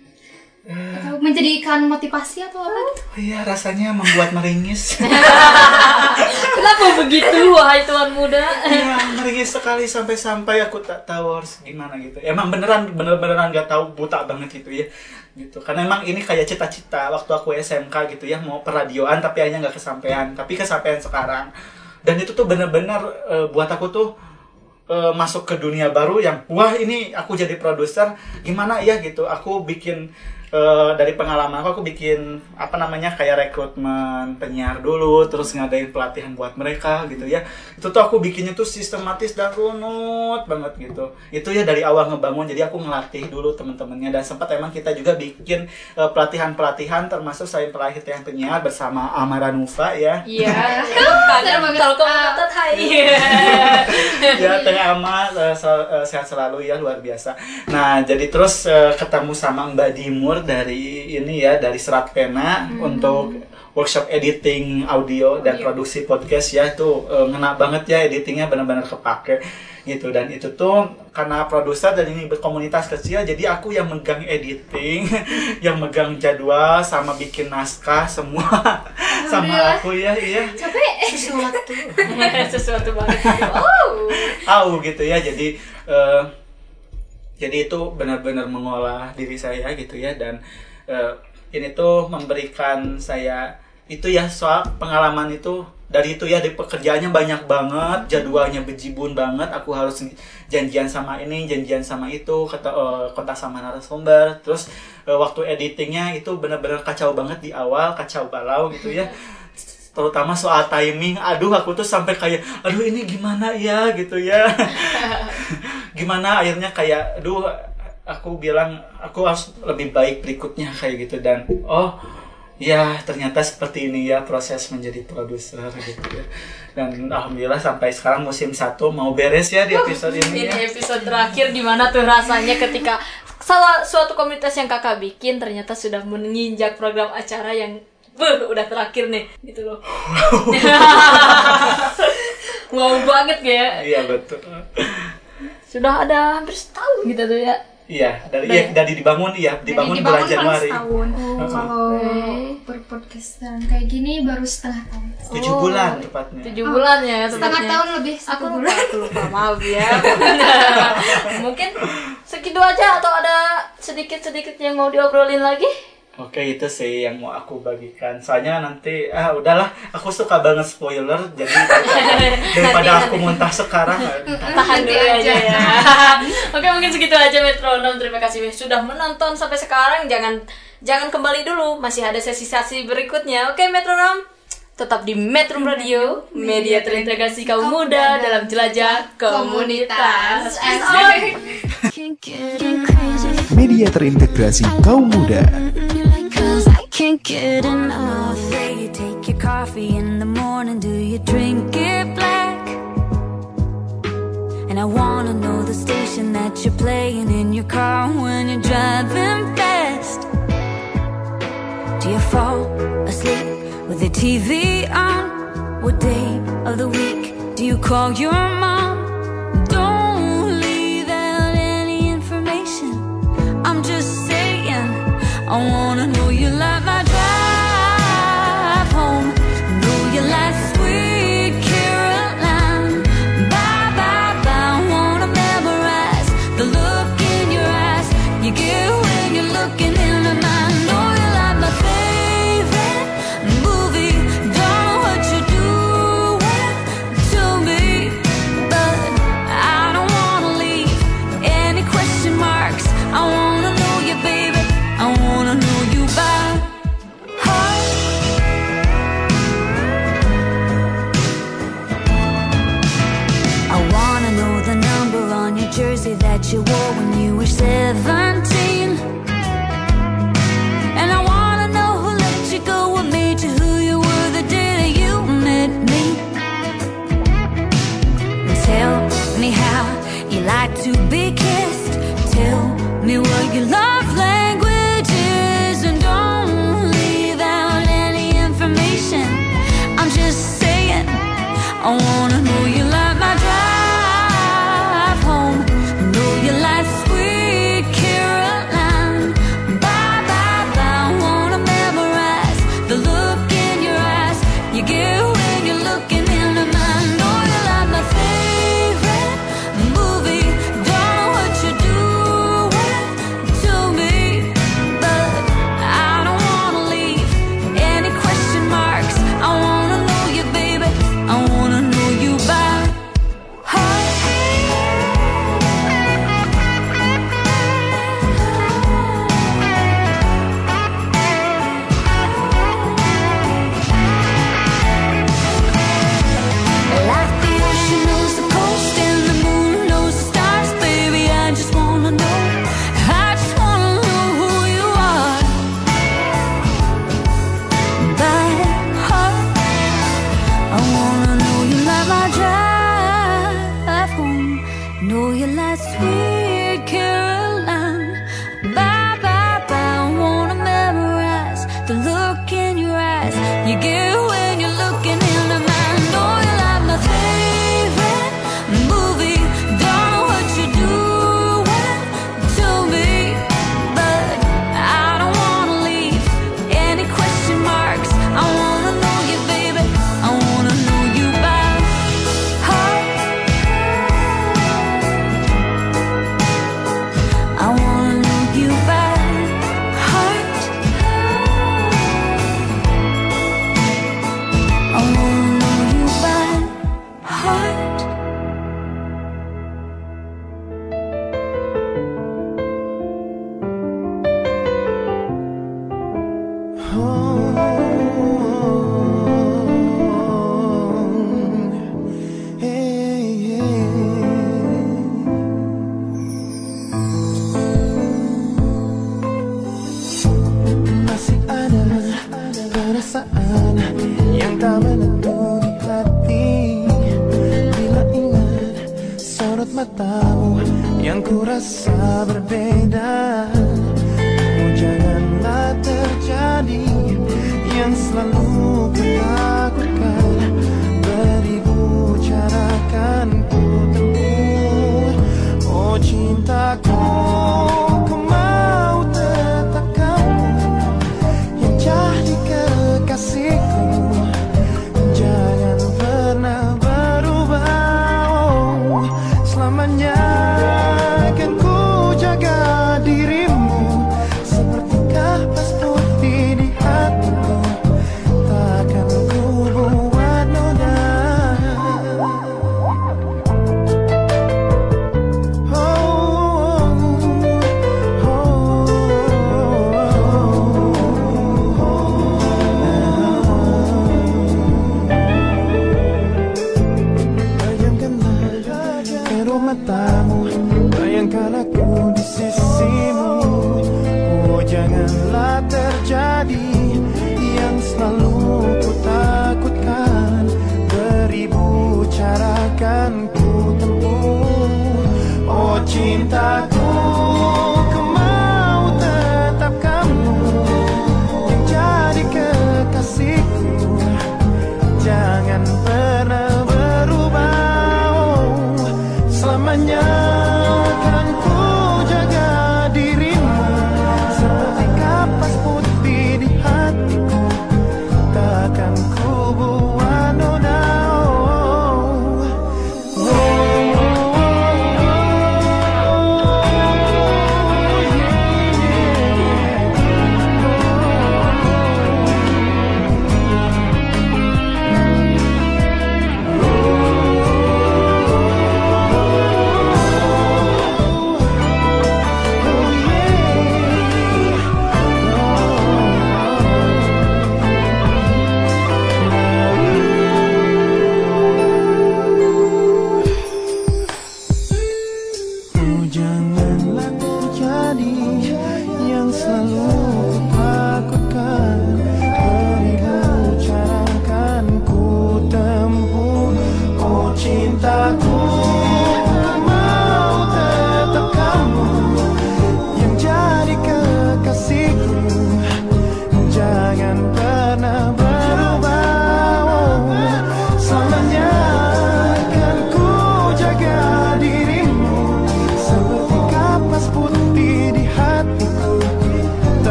Atau menjadikan motivasi atau apa gitu? Oh iya rasanya membuat meringis. Kenapa begitu wahai tuan muda? Iya meringis sekali sampai-sampai aku tak tahu harus gimana gitu. Emang beneran bener-beneran nggak tahu buta banget gitu ya. Gitu. Karena emang ini kayak cita-cita waktu aku SMK gitu ya mau peradioan tapi hanya nggak kesampaian. Tapi kesampaian sekarang. Dan itu tuh bener-bener eh, buat aku tuh eh, masuk ke dunia baru yang wah ini aku jadi produser gimana ya gitu. Aku bikin eh, dari pengalaman aku aku bikin apa namanya kayak rekrutmen penyiar dulu terus ngadain pelatihan buat mereka gitu ya. Itu tuh aku bikinnya tuh sistematis dan runut banget gitu. Itu ya dari awal ngebangun jadi aku ngelatih dulu temen-temennya. Dan sempat emang kita juga bikin eh, pelatihan-pelatihan termasuk selain pelatihan penyiar bersama Amara Nufa ya. Iya. Kalau kamu ketat hai. ya Teh Ama. Eh, eh, sehat selalu ya luar biasa. Nah jadi terus eh, ketemu sama Mbak Dimur dari ini ya dari Serat Pena untuk workshop editing audio dan produksi podcast ya itu eh, ngena banget ya editingnya benar-benar kepake gitu. Dan itu tuh karena produser dan ini berkomunitas kecil jadi aku yang megang editing yang megang jadwal sama bikin naskah semua. Sama aku ya iya. Capek. sesuatu. Sesuatu banget. Oh. tahu gitu ya. Jadi eh, jadi itu benar-benar mengolah diri saya gitu ya dan eh, ini tuh memberikan saya itu ya soal pengalaman itu dari itu ya di pekerjaannya banyak banget jadwalnya bejibun banget aku harus janjian sama ini janjian sama itu kata eh, kontak sama narasumber terus eh, waktu editingnya itu benar-benar kacau banget di awal kacau balau gitu ya terutama soal timing. Aduh aku tuh sampai kayak aduh ini gimana ya? gitu ya. Gimana akhirnya kayak aduh aku bilang aku harus lebih baik berikutnya kayak gitu. Dan oh ya ternyata seperti ini ya proses menjadi produser gitu ya. Dan alhamdulillah sampai sekarang musim satu mau beres ya di episode ini ya. Ini episode terakhir di mana tuh rasanya ketika salah suatu komunitas yang kakak bikin ternyata sudah menginjak program acara yang Beuh, udah terakhir nih gitu loh wow banget ya iya betul sudah ada hampir setahun gitu tuh ya Iya, dari Dari- iya, dari dibangun iya, dibangun Dari bulan dibangun paling Januari. setahun. Heeh. Kalau berpodcastan kayak gini baru setengah tahun. Tujuh bulan tepatnya. Tujuh bulan ya Setengah tepatnya. tahun lebih Aku lupa, bulan. aku lupa, maaf ya. Mungkin segitu aja atau ada sedikit-sedikit yang mau diobrolin lagi? Oke itu sih yang mau aku bagikan. Soalnya nanti ah udahlah, aku suka banget spoiler jadi daripada Nanti, aku nanti. muntah sekarang. Tahan dulu aja ya. Oke mungkin segitu aja metronom. Terima kasih sudah menonton sampai sekarang. Jangan jangan kembali dulu. Masih ada sesi-sesi berikutnya. Oke metronom. Tetap di Metro Radio, media terintegrasi kaum muda dalam jelajah komunitas. Asik. Media terintegrasi kaum muda. Cause I can't get enough. Say you take your coffee in the morning, do you drink it black? And I wanna know the station that you're playing in your car when you're driving fast. Do you fall asleep TV on? What day of the week do you call your mom? Don't leave out any information. I'm just saying, I wanna know you like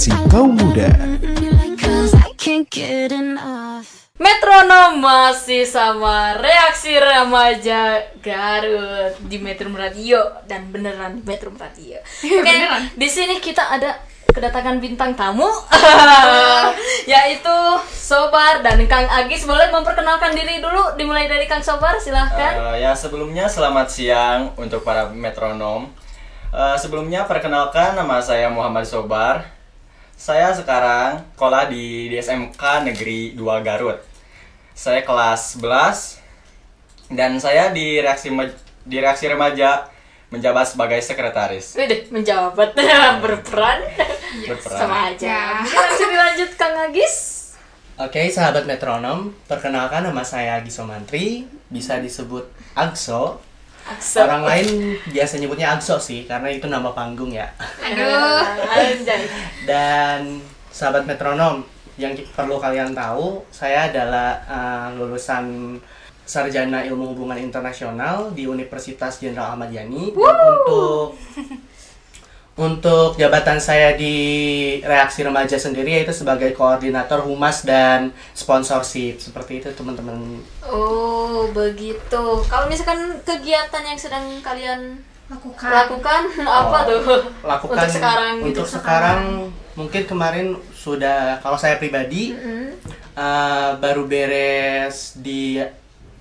terintegrasi kaum muda. Metronom masih sama reaksi remaja Garut di Metro Radio dan beneran di Metro Radio. Oke, Beneran? di sini kita ada kedatangan bintang tamu yaitu Sobar dan Kang Agis boleh memperkenalkan diri dulu dimulai dari Kang Sobar silahkan. Eh, ya sebelumnya selamat siang untuk para metronom. Eh, sebelumnya perkenalkan nama saya Muhammad Sobar. Saya sekarang sekolah di, di SMK Negeri 2 Garut. Saya kelas 11 dan saya di reaksi di reaksi remaja menjabat sebagai sekretaris. Wih, menjabat berperan. Berperan. Sama aja. Mungkin langsung dilanjut Kang Agis. Oke, sahabat metronom, perkenalkan nama saya Giso Mantri, bisa disebut Agso. Agso. Orang lain biasa nyebutnya Agso sih, karena itu nama panggung ya. Aduh. Dan sahabat metronom, yang perlu kalian tahu, saya adalah uh, lulusan sarjana ilmu hubungan internasional di Universitas Jenderal Ahmad Yani. Dan untuk untuk jabatan saya di reaksi remaja sendiri yaitu sebagai koordinator humas dan sponsorship seperti itu teman-teman. Oh, begitu. Kalau misalkan kegiatan yang sedang kalian lakukan, lakukan apa tuh? Lakukan untuk sekarang gitu. untuk sekarang mungkin kemarin sudah kalau saya pribadi uh, baru beres di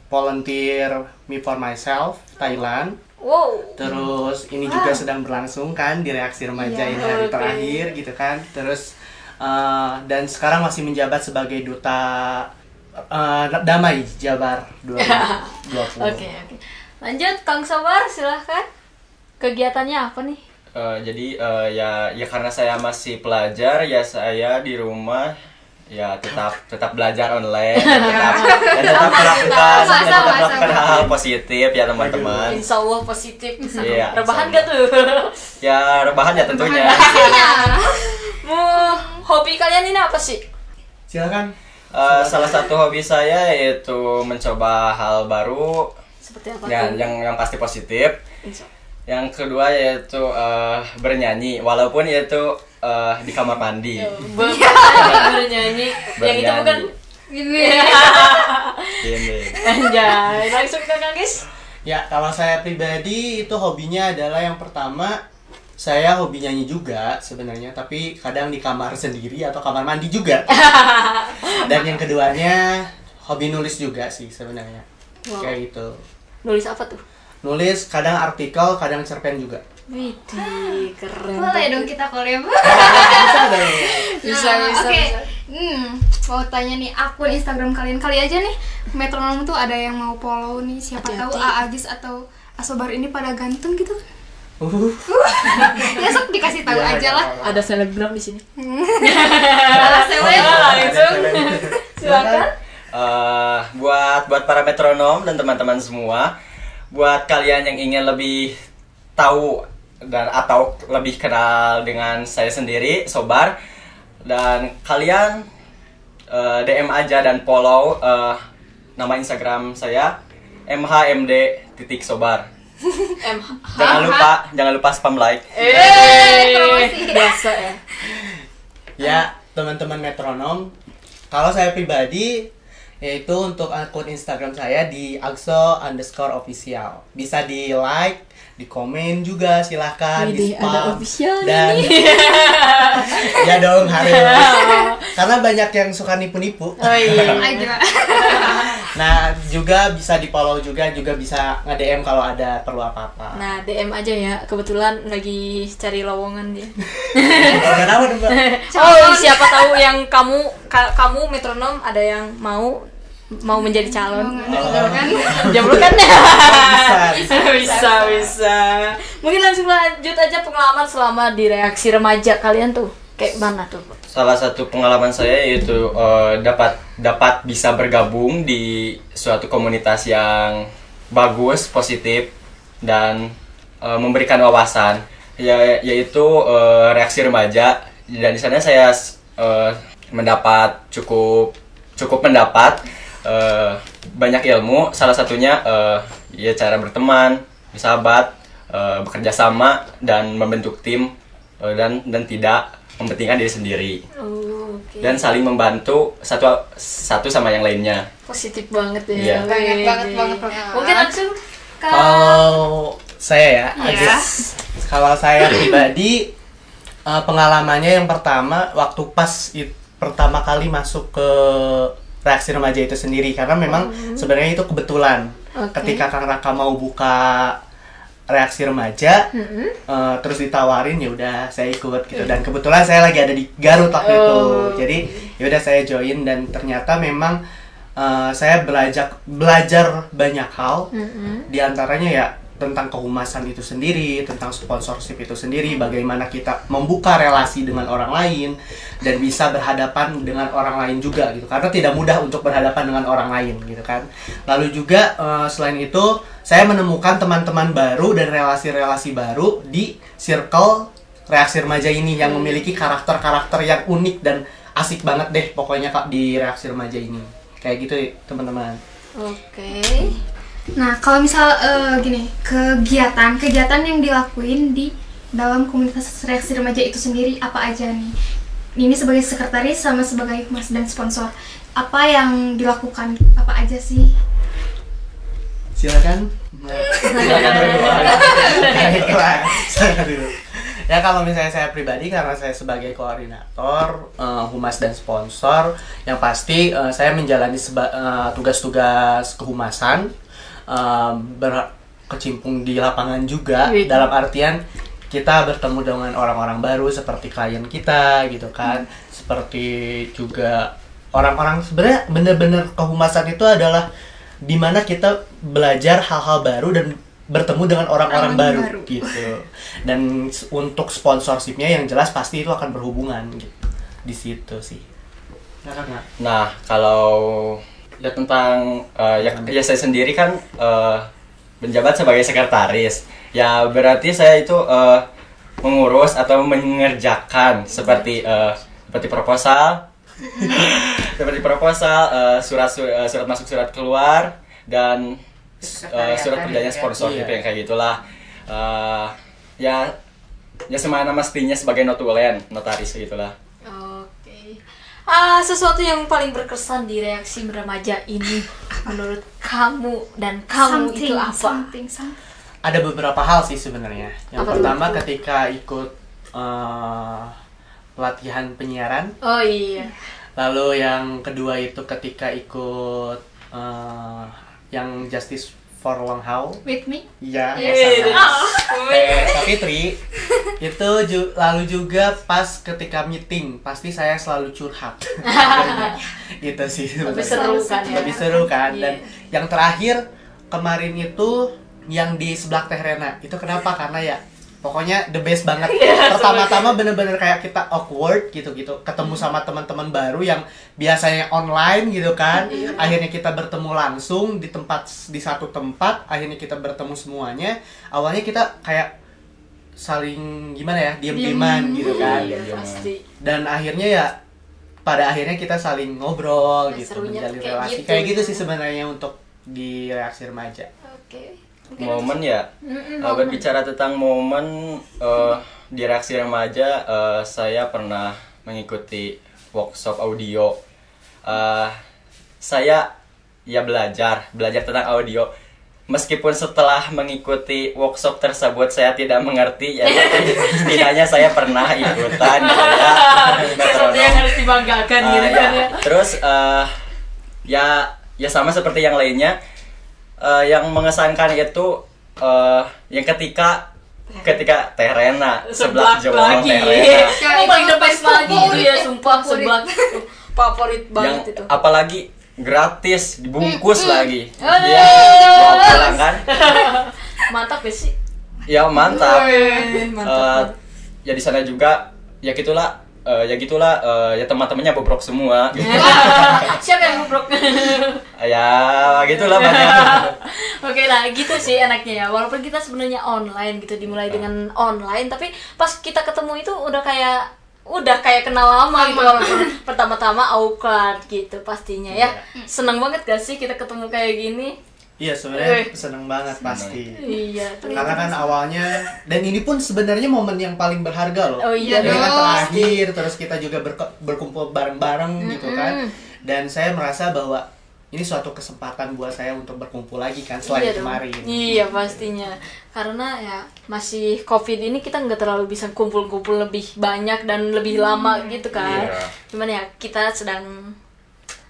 volunteer me for myself Thailand. Wow. Terus ini Wow. juga sedang berlangsung kan di reaksi remaja Iya, ini hari oke. terakhir gitu kan. Terus uh, dan sekarang masih menjabat sebagai duta uh, damai Jabar 2020. Oke, oke. Lanjut Kang Sabar, silahkan. Kegiatannya apa nih? Eh, jadi eh, ya ya karena saya masih pelajar ya saya di rumah ya tetap tetap belajar online dan tetap dan tetap melakukan dan tetap melakukan hal-hal positif ya teman-teman Insya Allah positif. Iya, Rebahan gak tuh? ya rebahan ya tentunya Mau hobi kalian ini apa sih? Silakan. Eh, salah satu hobi saya yaitu mencoba hal baru Seperti apa yang tuh? yang yang pasti positif Insya- yang kedua yaitu eh, bernyanyi walaupun yaitu eh, di kamar mandi Ber- bernyanyi. Yang itu bukan Ini. Gini. Anjay, langsung ke Kang Gis. Ya, kalau saya pribadi itu hobinya adalah yang pertama saya hobi nyanyi juga sebenarnya, tapi kadang di kamar sendiri atau kamar mandi juga. Dan yang keduanya hobi nulis juga sih sebenarnya. Wow. Kayak gitu. Nulis apa tuh? Nulis kadang artikel, kadang cerpen juga. Widih, keren. Boleh dong kita collab. Bisa dong. Bisa, Nah, bisa, Oke. bisa. Hmm, mau tanya nih akun Instagram kalian kali aja nih. Metronom tuh ada yang mau follow nih. Siapa tahu A Agis atau Asobar ini pada ganteng gitu. Uh. ya sok dikasih tahu Ya, aja ya, lah. Ada selebgram di sini. Salah seleb. langsung. Silakan. Eh, buat buat para metronom dan teman-teman semua, buat kalian yang ingin lebih tahu dan atau lebih kenal dengan saya sendiri, Sobar, dan kalian eh, DM aja dan follow eh, nama Instagram saya mhmd titik sobar. Jangan lupa jangan lupa spam like. Eh, biasa ya. Ya, teman-teman metronom, kalau saya pribadi yaitu untuk akun Instagram saya di agso underscore official. Bisa di like, di komen juga silahkan di Widih, ada spam official dan nih. ya dong harus karena banyak yang suka nipu-nipu. Oh iya. Aja. nah juga bisa di follow juga juga bisa nge DM kalau ada perlu apa-apa. Nah, DM aja ya. Kebetulan lagi cari lowongan dia. Oh, oh, siapa tahu yang kamu ka- kamu metronom ada yang mau mau menjadi calon? Oh. kan? Jomblo kan? Bisa, bisa. bisa, bisa. Mungkin langsung lanjut aja pengalaman selama di reaksi remaja kalian tuh. Kayak mana tuh? Salah satu pengalaman saya yaitu eh, dapat dapat bisa bergabung di suatu komunitas yang bagus, positif dan eh, memberikan wawasan ya yaitu eh, reaksi remaja dan di sana saya eh, mendapat cukup cukup mendapat eh, banyak ilmu salah satunya eh, ya cara berteman, bersahabat, eh, bekerja sama dan membentuk tim eh, dan dan tidak mementingkan diri sendiri Oh, oke. dan saling membantu satu satu sama yang lainnya. positif banget ya. Iya. Banget, banget, banget, banget. Mungkin langsung ke Kalau saya ya, agak- kalau saya pribadi eh, pengalamannya yang pertama waktu pas it- pertama kali masuk ke reaksi remaja itu sendiri karena memang sebenarnya itu kebetulan Oke. ketika Kang Raka mau buka reaksi remaja Mm-mm. eh, terus ditawarin ya udah saya ikut gitu dan kebetulan saya lagi ada di Garut waktu itu Oh. jadi ya udah saya join dan ternyata memang eh, saya belajar belajar banyak hal Mm-mm. di antaranya ya tentang kehumasan itu sendiri, tentang sponsorship itu sendiri, bagaimana kita membuka relasi dengan orang lain dan bisa berhadapan dengan orang lain juga gitu. Karena tidak mudah untuk berhadapan dengan orang lain gitu kan. Lalu juga eh, selain itu saya menemukan teman-teman baru dan relasi-relasi baru di circle reaksi remaja ini yang memiliki karakter-karakter yang unik dan asik banget deh pokoknya kak di reaksi remaja ini. Kayak gitu teman-teman. Oke. Nah, kalau misal eh, gini, kegiatan kegiatan yang dilakuin di dalam komunitas reaksi remaja itu sendiri apa aja nih? Ini sebagai sekretaris sama sebagai humas dan sponsor. Apa yang dilakukan? Apa aja sih? silakan silakan dulu Baiklah, silakan dulu ya kalau misalnya saya pribadi karena saya sebagai koordinator eh, humas dan sponsor yang pasti eh, saya menjalani seba- eh, tugas-tugas kehumasan eh, berkecimpung di lapangan juga Gitu. dalam artian kita bertemu dengan orang-orang baru seperti klien kita gitu kan seperti juga orang-orang sebenarnya bener-bener kehumasan itu adalah di mana kita belajar hal-hal baru dan bertemu dengan orang-orang Orang baru, baru. gitu dan untuk sponsorshipnya yang jelas pasti itu akan berhubungan gitu di situ sih? Nah, kalau ya tentang eh, ya, ya saya sendiri kan eh, menjabat sebagai sekretaris. Ya berarti saya itu eh, mengurus atau mengerjakan seperti eh, seperti proposal, seperti proposal, eh, surat su- eh, surat masuk surat keluar dan eh, surat kerjanya sponsor Iya. gitu yang kayak gitulah. Eh, ya ya semana mestinya sebagai notulen, notaris gitulah. Ah, sesuatu yang paling berkesan di reaksi remaja ini menurut kamu dan kamu itu apa? Something, something. ada beberapa hal sih sebenarnya yang Apa pertama ketika ikut eh, pelatihan penyiaran Oh iya. Lalu yang kedua itu ketika ikut eh, yang Justice for Long How. With me? Iya, Iya, sama. iya. Eh, tapi Tri, itu ju- lalu juga pas ketika meeting pasti saya selalu curhat. itu sih. Lebih seru kan ya? Lebih seru kan. Iya. Dan yang terakhir kemarin itu yang di sebelah Teh Rena. Itu kenapa? Karena ya pokoknya the best banget. Iya, Pertama-tama bener-bener kayak kita awkward gitu-gitu. Ketemu sama teman-teman baru yang biasanya online gitu kan. Iya. Akhirnya kita bertemu langsung di tempat di satu tempat. Akhirnya kita bertemu semuanya. Awalnya kita kayak saling gimana ya diam-diaman gitu kan Iya, dan akhirnya ya pada akhirnya kita saling ngobrol Nah, gitu menjalin kayak relasi gitu. kayak gitu sih sebenarnya untuk di reaksi remaja Oke. Momen ya Mm-mm, Uh, momen. berbicara tentang momen uh, di reaksi remaja uh, saya pernah mengikuti workshop audio Uh, saya ya belajar belajar tentang audio meskipun setelah mengikuti workshop tersebut saya tidak mengerti ya tapi setidaknya saya pernah ikutan gitu ya Sesuatu yang harus dibanggakan Uh, gitu ya. kan ya. Terus eh, ya ya sama seperti yang lainnya eh, yang mengesankan itu eh, yang ketika ketika Teh Rena sebelah Seblak Jowo lagi. Teh Rena Oh, paling the best lagi itu ya, sumpah Favorit. seblak. Favorit yang banget itu. apalagi gratis dibungkus Mm-mm. lagi. Iya, bawa pulang kan Mantap ya sih. ya mantap Wih, mantap. Eh, ya di sana juga ya gitulah eh, ya gitulah eh, ya teman-temannya bobrok semua. Gitu. Siapa yang bobrok? ya gitulah banyak. Oke lah gitu sih enaknya ya. Walaupun kita sebenarnya online gitu Dimulai dengan online Tapi pas kita ketemu itu udah kayak Udah kayak kenal lama gitu. Walaupun pertama-tama awkward gitu pastinya ya. Seneng banget gak sih kita ketemu kayak gini Iya sebenarnya Wih. seneng banget pasti. Iya Karena kan awalnya dan ini pun sebenarnya momen yang paling berharga loh. Oh iya Ini kan dong. terakhir terus kita juga berko- berkumpul bareng-bareng gitu kan. Dan saya merasa bahwa ini suatu kesempatan buat saya untuk berkumpul lagi kan selain Iya dong. kemarin. Iya pastinya Karena ya masih covid ini kita nggak terlalu bisa kumpul-kumpul lebih banyak dan lebih lama gitu kan Iya. Cuman ya kita sedang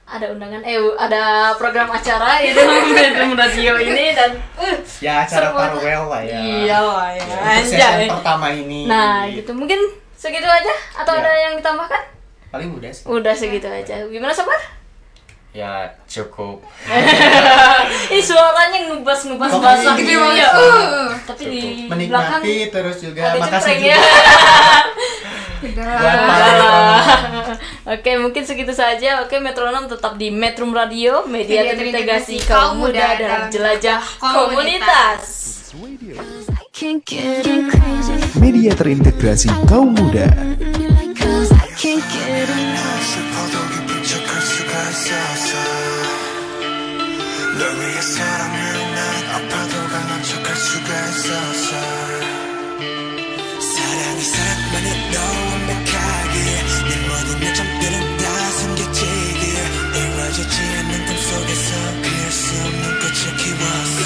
ada undangan eh ada program acara itu Bedroom Radio ini dan uh, Ya acara farewell lah ya. Iya lah ya, Untuk anjay. season pertama ini. Nah gitu mungkin segitu aja atau Ya. ada yang ditambahkan? Paling mudah sih. Udah segitu aja. Gimana sobat? ya cukup Ini suaranya ngebas ngebas basah gitu ya. Uh. Tapi di belakang Menikmati terus juga makasih juga. ya. Buat para Oke, mungkin segitu saja. Oke, Metronom tetap di Metrum Radio, media Media terintegrasi terintegrasi kaum kaum muda muda dalam dalam jelajah komunitas. komunitas. Can't get enough. Media terintegrasi kaum muda. Cause I can't get enough. 슬퍼도 기쁜 척할 수가 있어서 널 위해서라면 난 아파도 강한 척할 수가 있어서 사랑이 사랑만은 너 이루어지지 않는 꿈속에서 피할 수 없는 꽃을 키웠어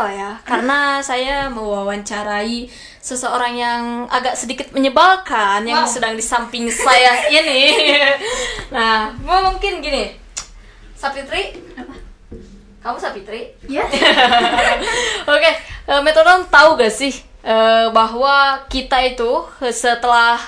spesial ya karena saya mewawancarai seseorang yang agak sedikit menyebalkan yang wow. sedang di samping saya ini. Nah, mungkin gini. Sapitri. Kamu Sapitri? Iya. Oke, okay. metodon tahu gak sih eh, bahwa kita itu setelah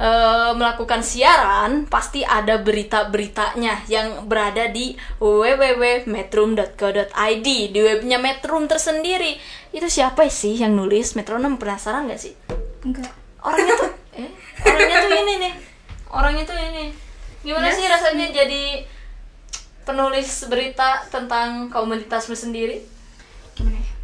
e, melakukan siaran pasti ada berita-beritanya yang berada di www.metrum.co.id di webnya Metrum tersendiri. Itu siapa sih yang nulis? Metronom penasaran gak sih? Enggak. Orangnya tuh eh, orangnya tuh ini nih. Orangnya tuh ini. Gimana yes. sih rasanya jadi penulis berita tentang komunitasmu sendiri? Gimana ya?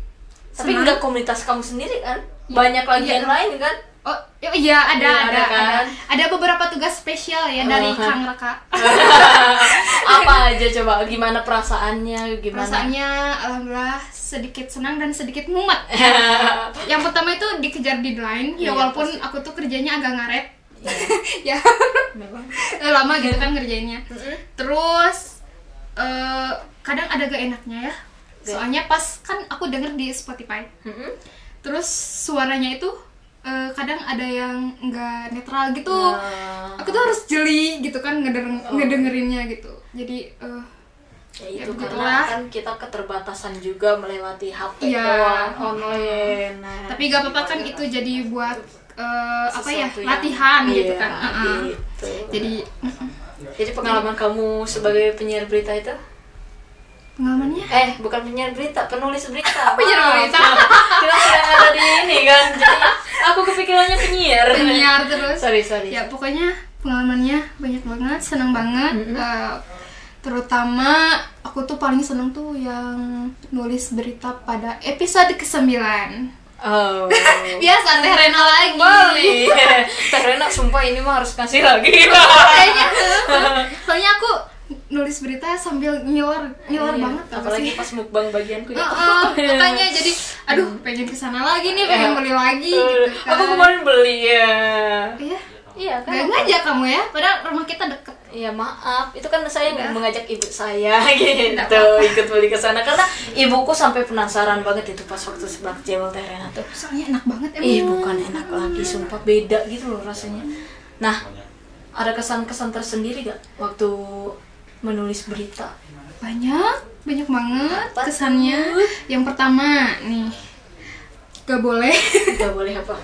tapi enggak komunitas kamu sendiri kan? Iya. Banyak lagi ya, yang lain kan? Oh iya, iya ada ya, ada, kan? ada ada beberapa tugas spesial ya uh, dari kan. Kang Raka. Apa aja coba? Gimana perasaannya? Gimana? Perasaannya alhamdulillah sedikit senang dan sedikit mumet. yang pertama itu dikejar deadline ya, ya walaupun pasti. aku tuh kerjanya agak ngaret. Iya. Ya. ya. Lama gitu kan ngerjainnya. Terus uh, kadang ada gak enaknya ya. Soalnya pas kan aku denger di Spotify. Terus suaranya itu eh, kadang ada yang nggak netral gitu Nah. aku tuh harus jeli gitu kan ngedenger- Oh. ngedengerinnya gitu jadi eh, ya itu begitulah. karena kan kita keterbatasan juga melewati HP Iya. doang online nah, tapi gak apa-apa kan itu jadi buat eh, apa ya yang- latihan gitu iya, kan Uh-uh. gitu. jadi jadi pengalaman kamu sebagai penyiar berita itu pengalamannya? Eh bukan penyiar berita penulis berita. Penyiar berita. kita sedang ada di ini kan? Jadi aku kepikirannya penyiar. Penyiar terus? Sorry sorry. Ya pokoknya pengalamannya banyak banget senang banget. Eh, terutama aku tuh paling seneng tuh yang nulis berita pada episode ke-9 Oh. biasa Teh Rena lagi. Bali. Teh Rena sumpah ini mah harus kasih lagi. kayaknya soalnya aku nulis berita sambil ngiler ngiler Iya, banget apalagi sih? pas mukbang bagianku ya. Heeh, makanya jadi aduh pengen ke sana lagi nih pengen beli lagi gitu kan Aku kemarin beli ya. Iya. Iya kan. Gak ngajak kamu ya padahal rumah kita deket Iya maaf, itu kan saya Udah. mengajak ibu saya gitu apa-apa. ikut beli ke sana karena ibuku sampai penasaran banget itu pas waktu seblak jewel Teh Rena tuh. soalnya enak banget emang Ih bukan enak lagi, sumpah beda gitu loh rasanya. Nah, ada kesan-kesan tersendiri gak waktu menulis berita? banyak banyak banget kesannya yang pertama nih gak boleh Gak boleh apa?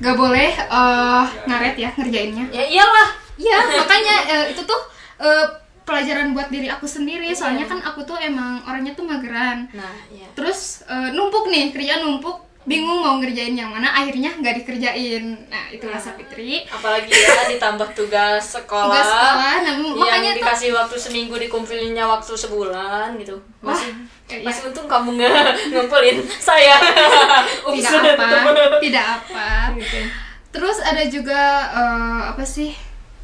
gak boleh eh, ngaret ya ngerjainnya Ya iyalah. Iya, makanya eh, itu tuh eh, pelajaran buat diri aku sendiri. Soalnya kan aku tuh emang orangnya tuh mageran. Nah, iya. Terus eh, numpuk nih, kerjaan numpuk, bingung mau ngerjain yang mana, akhirnya nggak dikerjain. Nah, itulah Sapitri. Apalagi ya ditambah tugas sekolah. Tugas sekolah, nah, yang makanya tuh- dikasih waktu seminggu dikumpulinnya waktu sebulan gitu. Masih Wah, iya. masih untung kamu nggak ngumpulin saya. Tidak apa, tidak apa. Terus ada juga eh, apa sih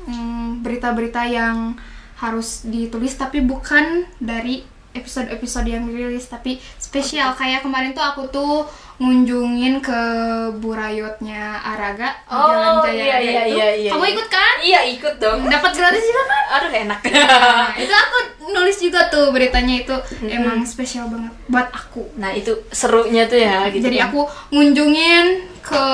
hmm, berita-berita yang harus ditulis tapi bukan dari episode-episode yang dirilis tapi spesial kayak kemarin tuh aku tuh ngunjungin ke Burayotnya Araga di Jalan Oh Jaya iya iya itu. iya iya. Kamu ikut kan? Iya ikut dong. Dapat gratis juga kan? Aduh enak. Nah, itu aku nulis juga tuh beritanya itu emang spesial banget buat aku. Nah itu serunya tuh ya gitu. Jadi kan. aku ngunjungin ke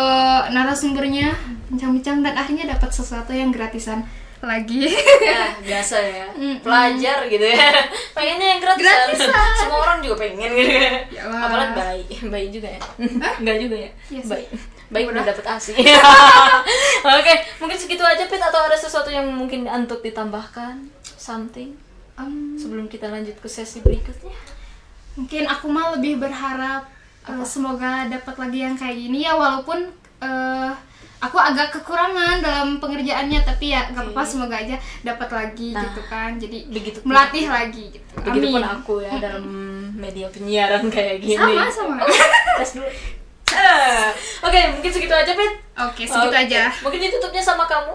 narasumbernya bincang-bincang dan akhirnya dapat sesuatu yang gratisan lagi. ya biasa ya. Pelajar gitu ya. Pengennya yang gratisan, Gratisan. semua orang juga pengen gitu Yalah. apalagi bayi. Bayi juga ya. Enggak juga ya. Iya sih. bayi bayi udah dapet asi oke mungkin segitu aja Pit atau ada sesuatu yang mungkin untuk ditambahkan? Something? Em, sebelum kita lanjut ke sesi berikutnya. Mungkin aku mah lebih berharap eh, semoga dapat lagi yang kayak gini ya walaupun eh, aku agak kekurangan dalam pengerjaannya tapi ya nggak apa-apa semoga aja dapat lagi Nah, gitu kan. Jadi begitu melatih lagi gitu. Begitupun Amin. aku ya dalam media penyiaran kayak gini. Sama, sama. tes dulu. Eh, oke mungkin segitu aja Pit. Oke segitu Oke. aja. mungkin ditutupnya sama kamu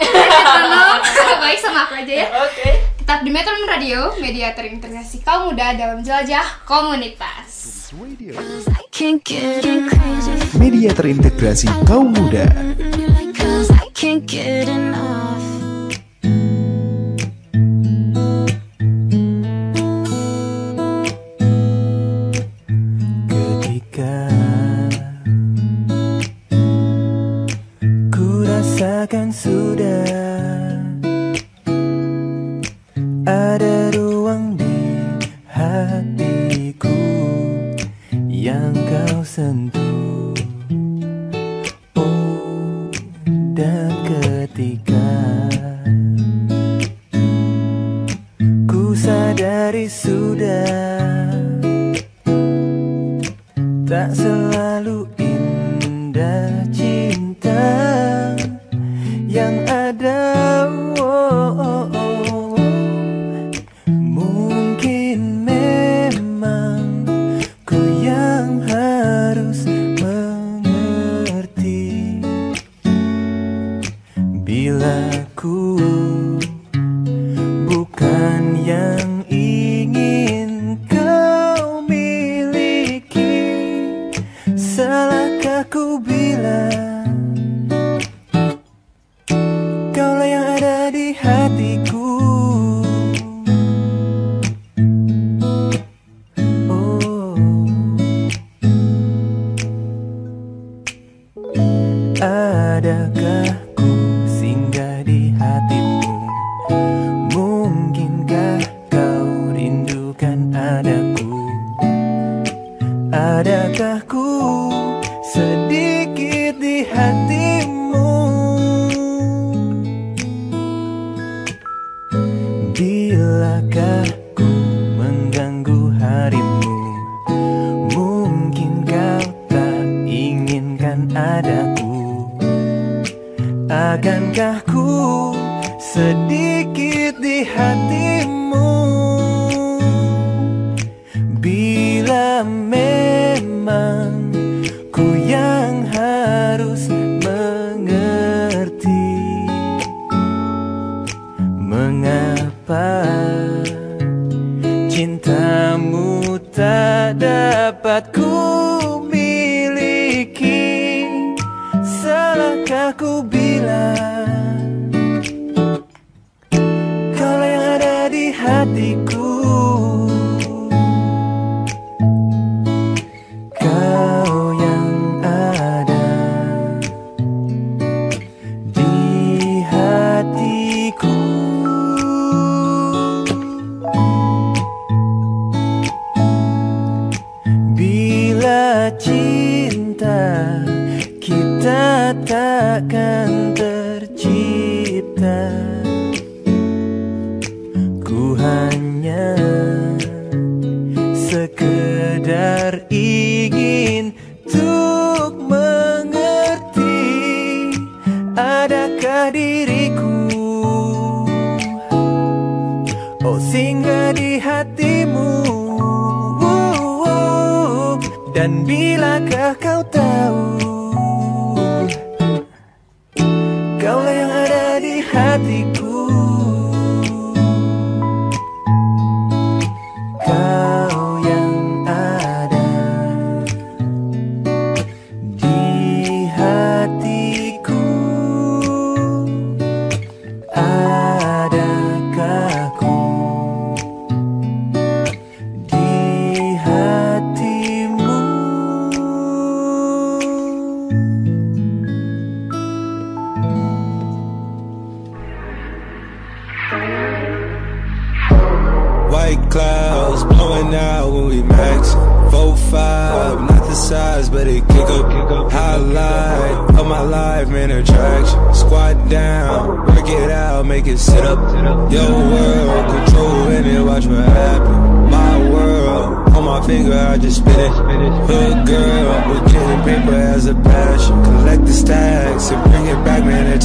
Tolong, baik sama aku aja ya oke tetap di Metro Radio media terintegrasi kaum muda dalam jelajah komunitas. Media terintegrasi kaum muda. Sudah ada ruang di hatiku yang kau sentuh.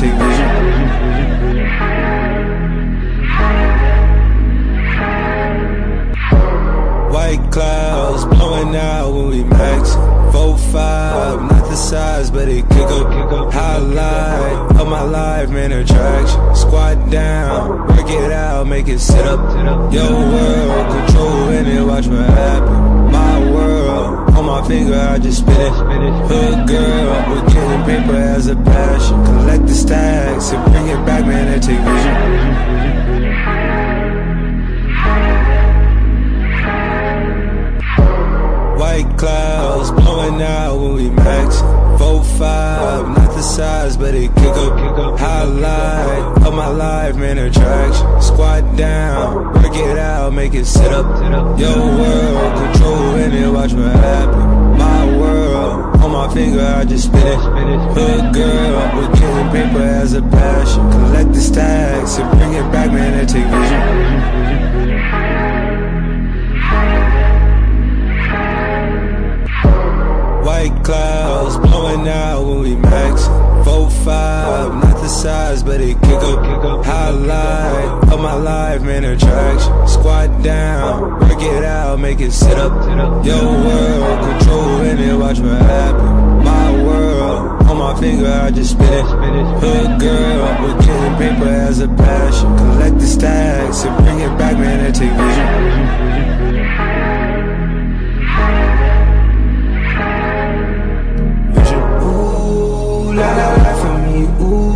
Take vision. White clouds blowing out when we max. Four five, not the size, but it kick up. Highlight of my life, man, attraction. Squat down, work it out, make it sit up. Your world, control in it, watch what happen. On my finger, I just spit it. Hood girl, with getting paper as a passion. Collect the stacks and bring it back, man, and take vision. White clouds blowing out when we max. Four five, size, but it kick up. Highlight of my life, man, attraction. Squat down, work it out, make it sit up. Your world, control in it, watch what happen. My world, on my finger, I just spin it. Hood girl, with getting paper as a passion. Collect the stacks and bring it back, man, and take vision. White clouds blowing out when we max. Four five, not the size, but it kick up. Highlight of my life, man, attraction. Squat down, work it out, make it sit up. Your world, control in it, watch what happen. My world, on my finger, I just spin it. Hood girl, with getting paper as a passion. Collect the stacks and bring it back, man, and take vision. Me, ooh,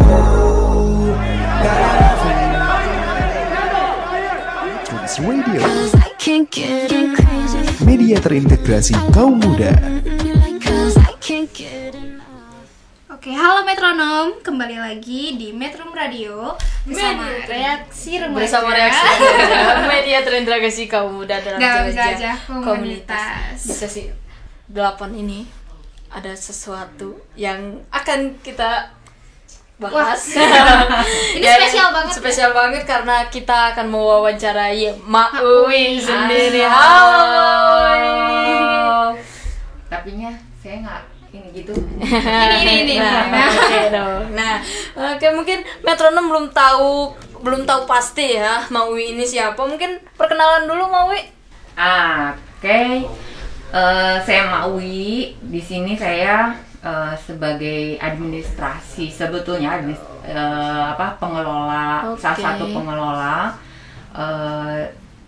Radio, Can't get enough. media terintegrasi kaum muda. Oke, halo metronom, kembali lagi di Metrum Radio bersama Media. reaksi remaja. bersama reaksi remaja, media terintegrasi kaum muda dalam jelajah jelajah komunitas. Di sesi 8 ini ada sesuatu yang akan kita bahas. Wah. Ini Ya, spesial banget ya? Spesial banget karena kita akan mewawancarai Mak Uwi sendiri. Halo. Halo. Tapi nya saya nggak ini gitu ini ini ini. Nah, Nah, oke dong. Nah, oke mungkin metronom belum tahu belum tahu pasti ya Maui ini siapa. Mungkin perkenalan dulu Maui. Ah, Oke, Eh, saya Maui. Di sini saya eh, sebagai administrasi sebetulnya admis- eh, apa pengelola Oke. salah satu pengelola eh,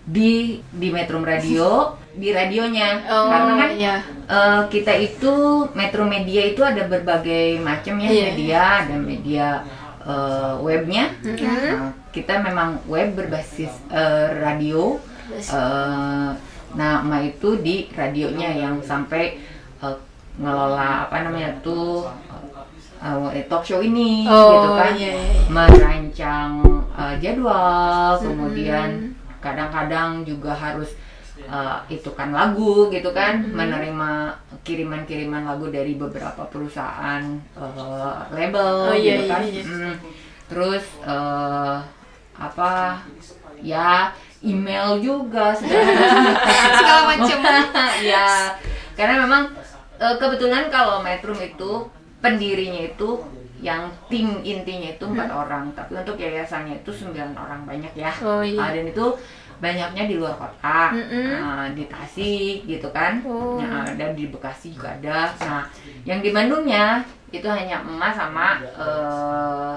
di di Metro Radio di radionya Oh, karena kan iya. eh, kita itu Metro Media itu ada berbagai macam ya Iya. media ada media eh, webnya Mhm. Nah, kita memang web berbasis eh, radio Eh, nah Ma itu di radionya yang sampai eh, ngelola apa namanya tuh eh, talk show ini Oh, gitu kan iya, iya. merancang eh, jadwal kemudian kadang-kadang juga harus eh, itu kan lagu gitu kan Mhm. menerima kiriman-kiriman lagu dari beberapa perusahaan eh, label Oh, iya, gitu iya, kan iya. Mm. terus eh, apa ya email juga Segala macem. ya karena memang eh, kebetulan kalau Metrum itu pendirinya itu yang tim intinya itu empat Hmm. orang tapi untuk yayasannya itu sembilan orang banyak ya Oh, iya. Dan itu banyaknya di luar kota Mm-mm. Ah, di Tasik gitu kan Oh. Nah, dan di Bekasi juga ada nah yang di Bandungnya itu hanya emas sama eh,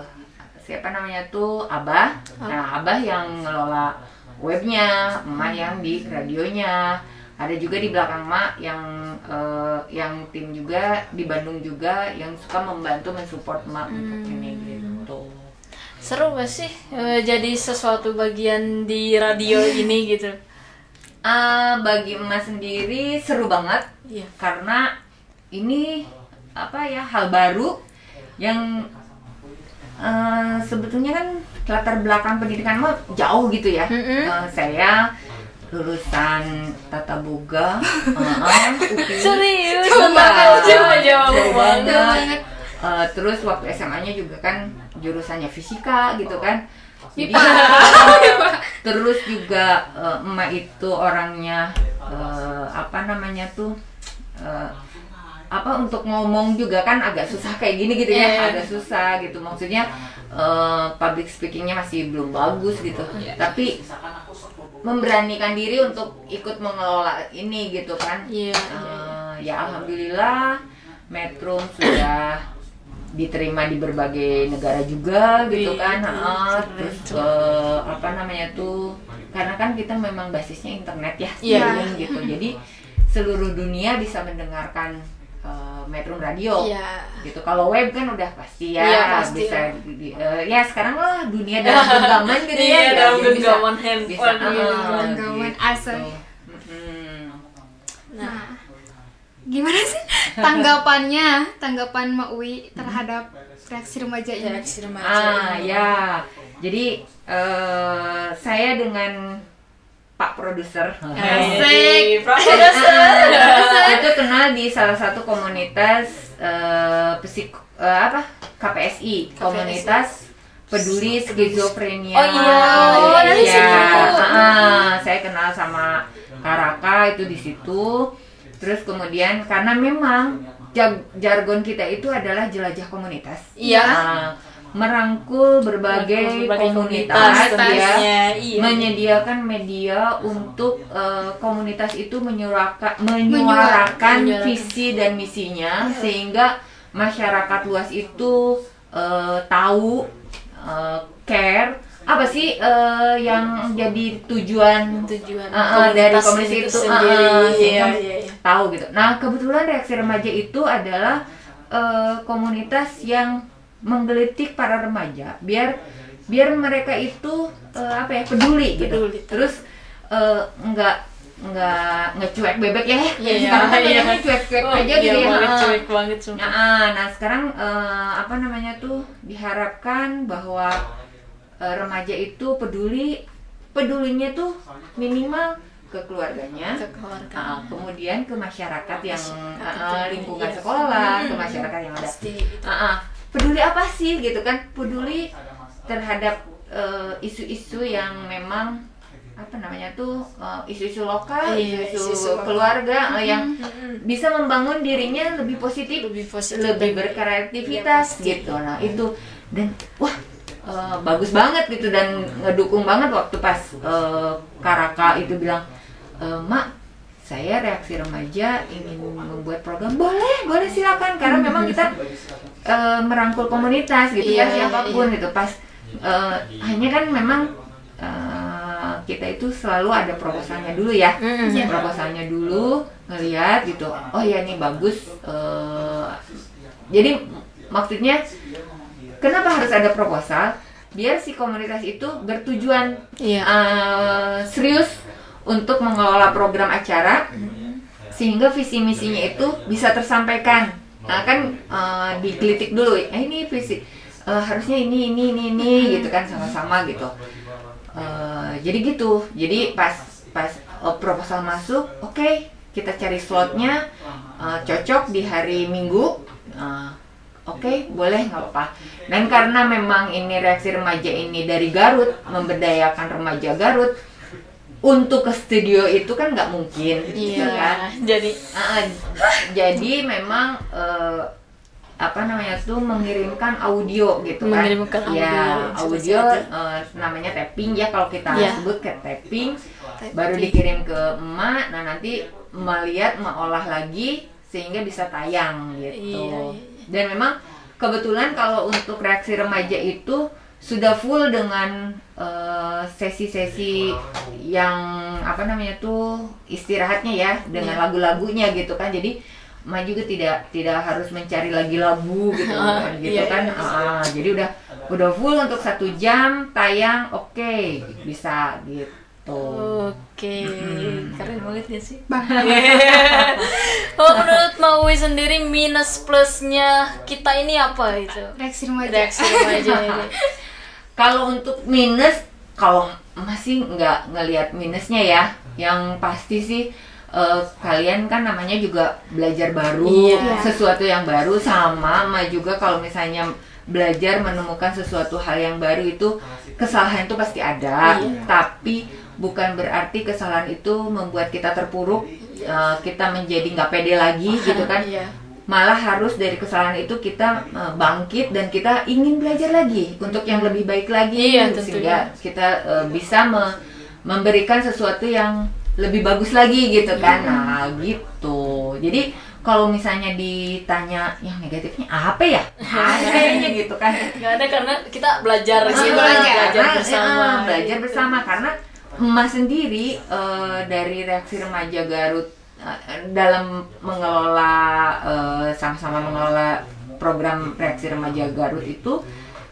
siapa namanya tuh Abah nah Abah yang ngelola webnya emak yang di radionya ada juga di belakang mak yang eh, yang tim juga di Bandung juga yang suka membantu mensupport emak untuk ini gitu Seru gak sih eh, jadi sesuatu bagian di radio ini gitu? Ah, bagi emas sendiri seru banget Iya. karena ini apa ya hal baru yang eh, sebetulnya kan latar belakang pendidikan mah jauh gitu ya Eh, saya lulusan tata boga eh, UPI. Serius? Banget. banget. Eh, terus waktu SMA-nya juga kan jurusannya fisika gitu kan jadi terus juga eh, emak itu orangnya eh, apa namanya tuh eh, apa untuk ngomong juga kan agak susah kayak gini gitu ya Iya. agak susah gitu. Maksudnya eh, public speakingnya masih belum bagus gitu. Tapi memberanikan diri untuk ikut mengelola ini gitu kan. Iya, Eh, ya alhamdulillah Metro sudah diterima di berbagai negara juga gitu kan. Keren. terus eh, apa namanya tuh karena kan kita memang basisnya internet ya Iya. streaming gitu. Jadi seluruh dunia bisa mendengarkan eh, Metro Radio Iya. gitu kalau web kan udah pasti ya Iya, pasti bisa lah. di- di- eh, ya sekarang lah dunia dalam genggaman gitu ya Iya, ya, dalam genggaman handphone bisa, gitu. ah, Genggaman gitu. asal. Mm-mm. Nah, gimana sih tanggapannya, tanggapan Mak Uwi terhadap reaksi remaja ini? Reaksi Ah ya, jadi eh, saya dengan Pak Produser Asik, Pak Produser. itu kenal di salah satu komunitas eh, psik eh, apa KPSI, komunitas peduli skizofrenia Oh iya, oh, dari Indonesia. situ. Ah, saya kenal sama Karaka itu di situ. Terus kemudian karena memang jargon kita itu adalah jelajah komunitas. Iya. Ah, merangkul berbagai, Berbagai komunitas, komunitas, ya, ya, iya. menyediakan media untuk eh, komunitas itu menyuarakan menyuarakan Menyuarakan. visi dan misinya sehingga masyarakat luas itu eh, tahu eh, care apa sih eh, yang jadi tujuan Tujuan eh, eh, dari komunitas komunitas itu itu, sendiri. sehingga Iya, iya, iya. tahu gitu. Nah kebetulan reaksi remaja itu adalah eh, komunitas yang menggelitik para remaja biar biar mereka itu eh, apa ya peduli gitu. Peduli. Terus eh, nggak nggak ngecuek bebek ya. Iya, iya, sekarang kan iya. banyaknya cuek-cuek Oh, aja iya gitu ya. banget, cuek banget sumpah. Nah, nah sekarang eh, apa namanya tuh diharapkan bahwa eh, remaja itu peduli pedulinya tuh minimal ke keluarganya, Ah, kemudian ke masyarakat yang ah, lingkungan sekolah, ke Hmm, masyarakat yang ada. Ah, ah. Peduli apa sih gitu kan? Peduli terhadap eh, isu-isu yang memang apa namanya tuh eh, isu-isu lokal, Iya, isu-isu isu-isu lokal. keluarga eh, yang Mm-mm. bisa membangun dirinya lebih positif, lebih positif lebih berkreativitas Iya, pasti. gitu. Nah itu dan wah eh, bagus banget gitu dan ngedukung banget waktu pas eh, Karaka itu bilang "Eh, mak saya reaksi remaja ingin membuat program. Boleh boleh silakan. Karena memang kita eh, merangkul komunitas gitu Iya, kan siapa pun iya. gitu. Pas eh, hanya kan memang eh, kita itu selalu ada proposalnya dulu ya. Mm, iya. proposalnya dulu ngelihat gitu. Oh ya ini bagus eh, jadi maksudnya kenapa harus ada proposal? Biar si komunitas itu bertujuan Iya. eh, serius untuk mengelola program acara sehingga visi misinya itu bisa tersampaikan. Nah kan eh, digelitik dulu eh, ini visi eh, harusnya ini ini ini ini gitu kan sama-sama gitu. Eh, jadi gitu. Jadi pas pas eh, proposal masuk oke kita cari slotnya eh, cocok di hari minggu Eh, oke boleh nggak apa dan karena memang ini reaksi remaja ini dari Garut memberdayakan remaja Garut untuk ke studio itu kan nggak mungkin gitu Iya, kan? Jadi ah, jadi memang eh, apa namanya tuh mengirimkan audio gitu kan? Mengirimkan ya audio, audio seperti eh, namanya tapping. Ya kalau kita Iya. sebut ke tapping Tapping. baru dikirim ke emak. Nah nanti melihat mengolah lagi sehingga bisa tayang gitu. Iya, iya, dan memang kebetulan kalau untuk reaksi remaja itu sudah full dengan eh, sesi-sesi yang apa namanya tuh istirahatnya ya dengan Iya. lagu-lagunya gitu kan jadi Ma juga tidak tidak harus mencari lagi lagu gitu kan gitu iya, kan iya. Ah, jadi udah udah full untuk satu jam tayang oke bisa gitu Oke, Mm-mm. keren banget ya sih? oh, menurut Maui sendiri minus plusnya kita ini apa itu? Reaksi remaja. Reaksi remaja ini. Kalau untuk minus, kalau masih nggak ngelihat minusnya ya, yang pasti sih eh, kalian kan namanya juga belajar baru, Iya. sesuatu yang baru sama, ma juga kalau misalnya belajar menemukan sesuatu hal yang baru itu kesalahan itu pasti ada, Iya. tapi bukan berarti kesalahan itu membuat kita terpuruk, eh, kita menjadi nggak pede lagi gitu kan Iya. Malah harus dari kesalahan itu kita uh, bangkit dan kita ingin belajar lagi untuk yang lebih baik lagi. Iya, sehingga kita uh, bisa me- memberikan sesuatu yang lebih bagus lagi gitu kan. Iya. nah gitu. Jadi kalau misalnya ditanya yang negatifnya apa ya? Kayaknya gitu kan. Gak ada karena kita belajar Ah, sih, belajar, belajar Ah, bersama. ah, belajar bersama. Karena emas sendiri eh, dari reaksi remaja Garut eh, dalam mengelola eh, sama-sama mengelola program reaksi remaja Garut itu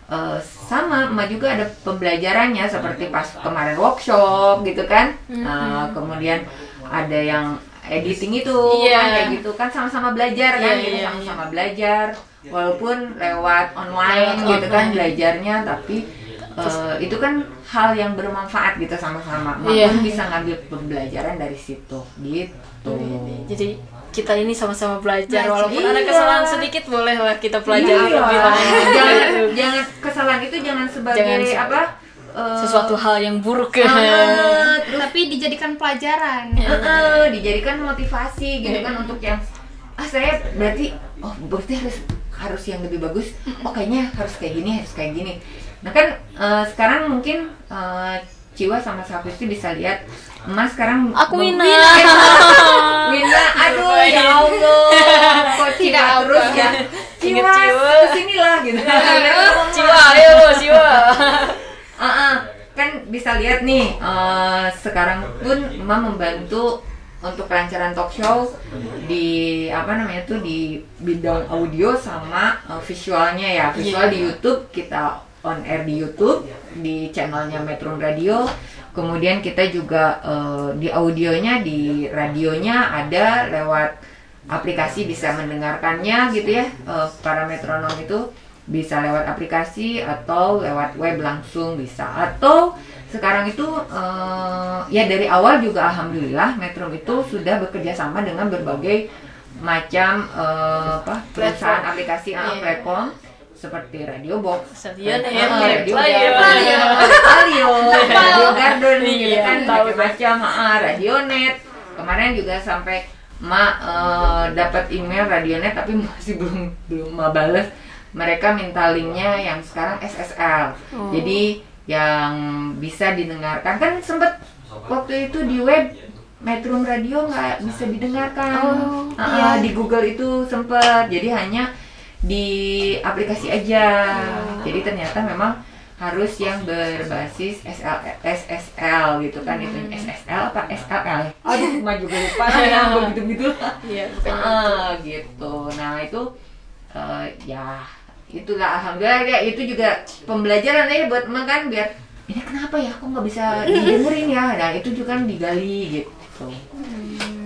eh, sama emak juga ada pembelajarannya seperti pas kemarin workshop gitu kan Eh, kemudian ada yang editing itu Iya. kan kayak gitu kan sama-sama belajar kan Iya, gitu iya, sama-sama belajar walaupun lewat online Lewat gitu kan online. belajarnya tapi eh, itu kan hal yang bermanfaat gitu sama-sama Mak Iya. pun bisa ngambil pembelajaran dari situ gitu Jadi kita ini sama-sama belajar, Belajar. walaupun ada Iya. kesalahan sedikit boleh lah kita pelajari Iya. lebih lanjut. jangan jangan kesalahan itu jangan sebagai Jangan se- apa eh, sesuatu hal yang buruk Ah, terus Tapi dijadikan pelajaran. Heeh, dijadikan motivasi gitu kan untuk yang ah saya berarti oh berarti harus harus yang lebih bagus oh kayaknya harus kayak gini harus kayak gini nah kan eh, sekarang mungkin eh, Ciwa sama Sapisti bisa lihat Emas sekarang Aku Wina Wina. ya. Wina aduh ya Allah kok Tidak terus ya Ingat Ciwa Ciwa. ke sinilah gitu Ciwa, ayo Ciwa. Ah, ah. kan bisa lihat nih eh, sekarang pun Emak membantu untuk kelancaran talk show di apa namanya tuh di bidang audio sama eh, visualnya ya visual Iya. di YouTube kita on air di YouTube di channelnya Metro Radio kemudian kita juga eh, di audionya di radionya ada lewat aplikasi bisa mendengarkannya gitu ya eh, para metronom itu bisa lewat aplikasi atau lewat web langsung bisa atau sekarang itu eh, ya dari awal juga alhamdulillah Metro itu sudah bekerja sama dengan berbagai macam eh, apa perusahaan Platform. aplikasi Iya. platform seperti radio box, Radio radio Radio. radio, radio, radio garden gitu Iya, kan, tahu. macam-macam, radio net. Kemarin juga sampai ma eh, dapat email radio net tapi masih belum belum ma bales. Mereka minta linknya yang sekarang SSL. Oh. Jadi yang bisa didengarkan kan sempet waktu itu di web Metro Radio nggak bisa didengarkan. Oh, Ah, iya. Di Google itu sempet. Jadi hanya di aplikasi aja. Oh. Jadi ternyata memang harus yang berbasis SL, SSL gitu kan itu Hmm. SSL apa SLL aduh maju juga lupa yang begitu gitu Iya, Ah, gitu. Nah itu eh, ya itulah. Alhamdulillah ya itu juga pembelajaran ya buat emak kan biar ini kenapa ya? Kok nggak bisa didengerin ya. Nah itu juga kan digali gitu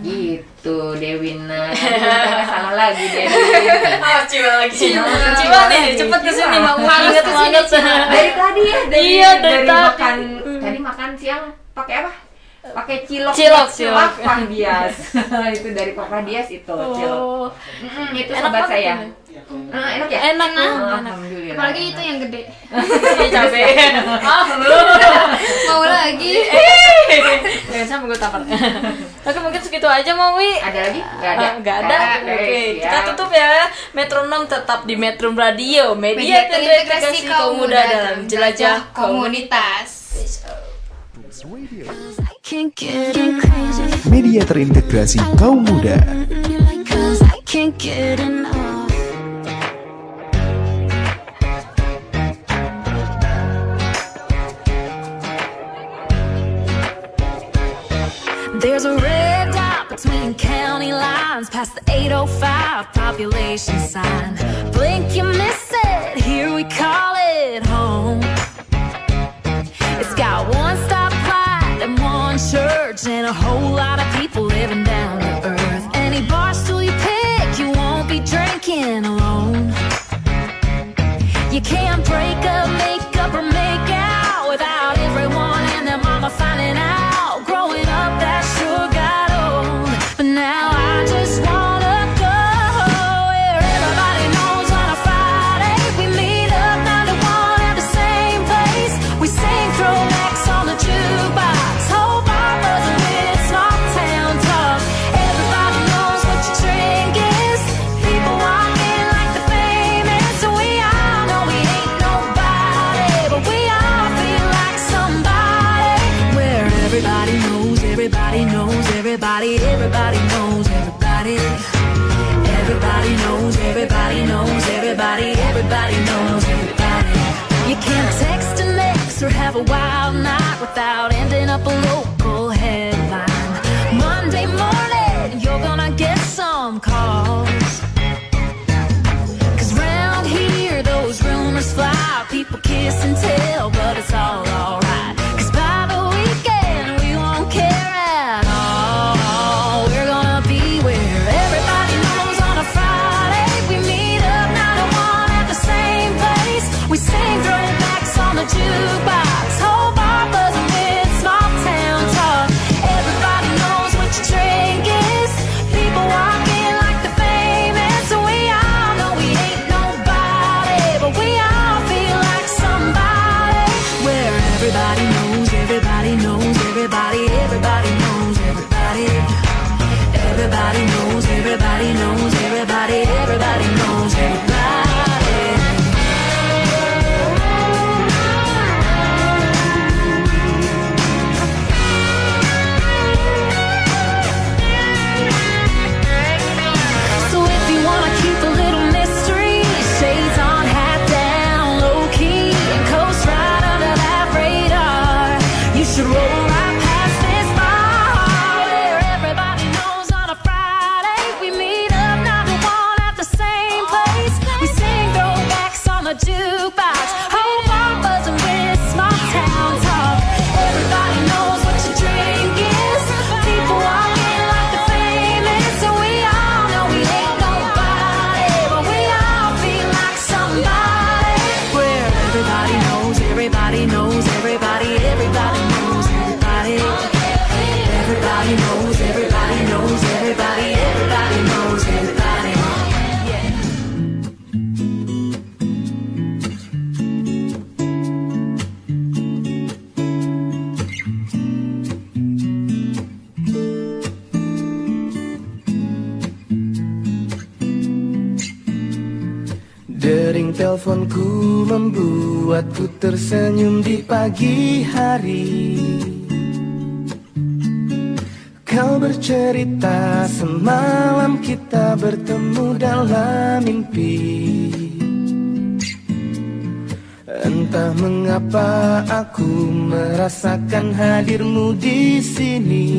gitu Dewina salah lagi Dewi Ah, Ciwa lagi. Ciwa, Ciwa nih, cepet ke sini. Mak. Semangat, semangat. dari tadi ya dari, Iya, dari dari tadi. makan tadi makan siang pakai apa pakai cilok Cilok, cilok cilok. Papa Dias itu dari Papa Dias itu cilok Oh. Mm-mm, itu Enak sobat saya enak ya Enak, ah. Oh, Enak. alhamdulillah Apalagi itu yang gede. Iya, capek. Ah, lu. Mau lagi. Jangan sampai gue tampar. Oke, mungkin segitu aja mau Wi. Ada lagi? Nggak ada. Ah, nggak ada. Oke, siap. kita tutup ya. Metronom tetap di Metrum Radio, media Media terintegrasi kaum muda dalam jelajah komunitas. Can't get crazy. Media terintegrasi kaum muda. Cause I can't get enough. There's a red dot between county lines past the 805 population sign. Blink, you miss it. Here we call it home. It's got one stoplight church and a whole lot of people living down to earth. Any bar stool you pick, you won't be drinking alone. You can't break up, a wild night without ending up a tersenyum di pagi hari. Kau bercerita semalam kita bertemu dalam mimpi. Entah mengapa aku merasakan hadirmu di sini.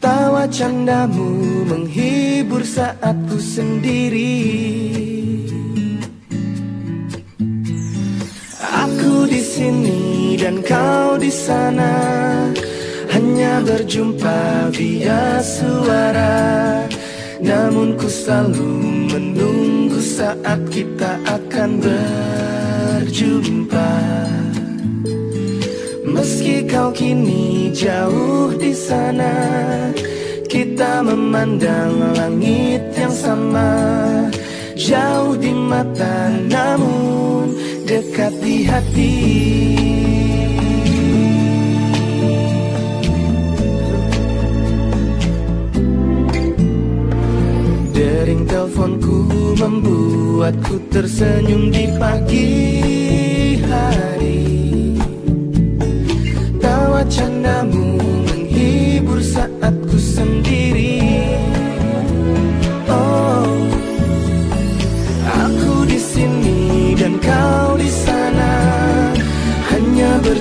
Tawa candamu menghibur saat ku sendiri sini dan kau di sana. Hanya berjumpa via suara. Namun ku selalu menunggu saat kita akan berjumpa. Meski kau kini jauh di sana Kita memandang langit yang sama. Jauh di mata namun dekat di hati. Dering teleponku membuatku tersenyum di pagi hari. Tawa candamu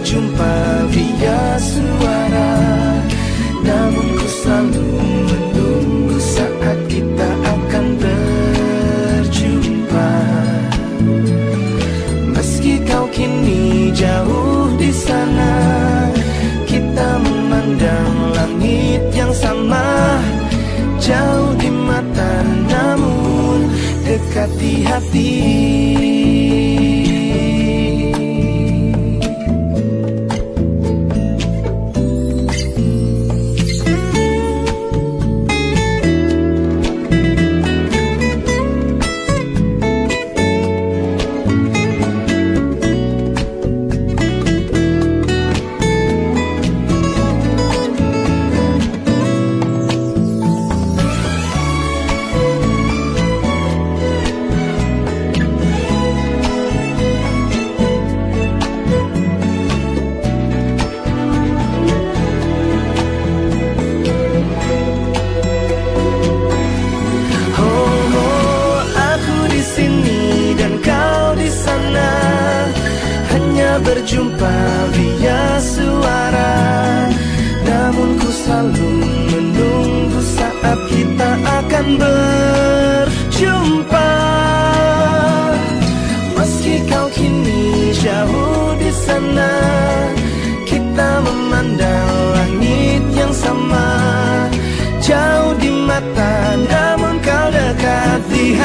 berjumpa via suara. Namun ku selalu menunggu saat kita akan berjumpa. Meski kau kini jauh di sana Kita memandang langit yang sama. Jauh di mata namun dekat di hati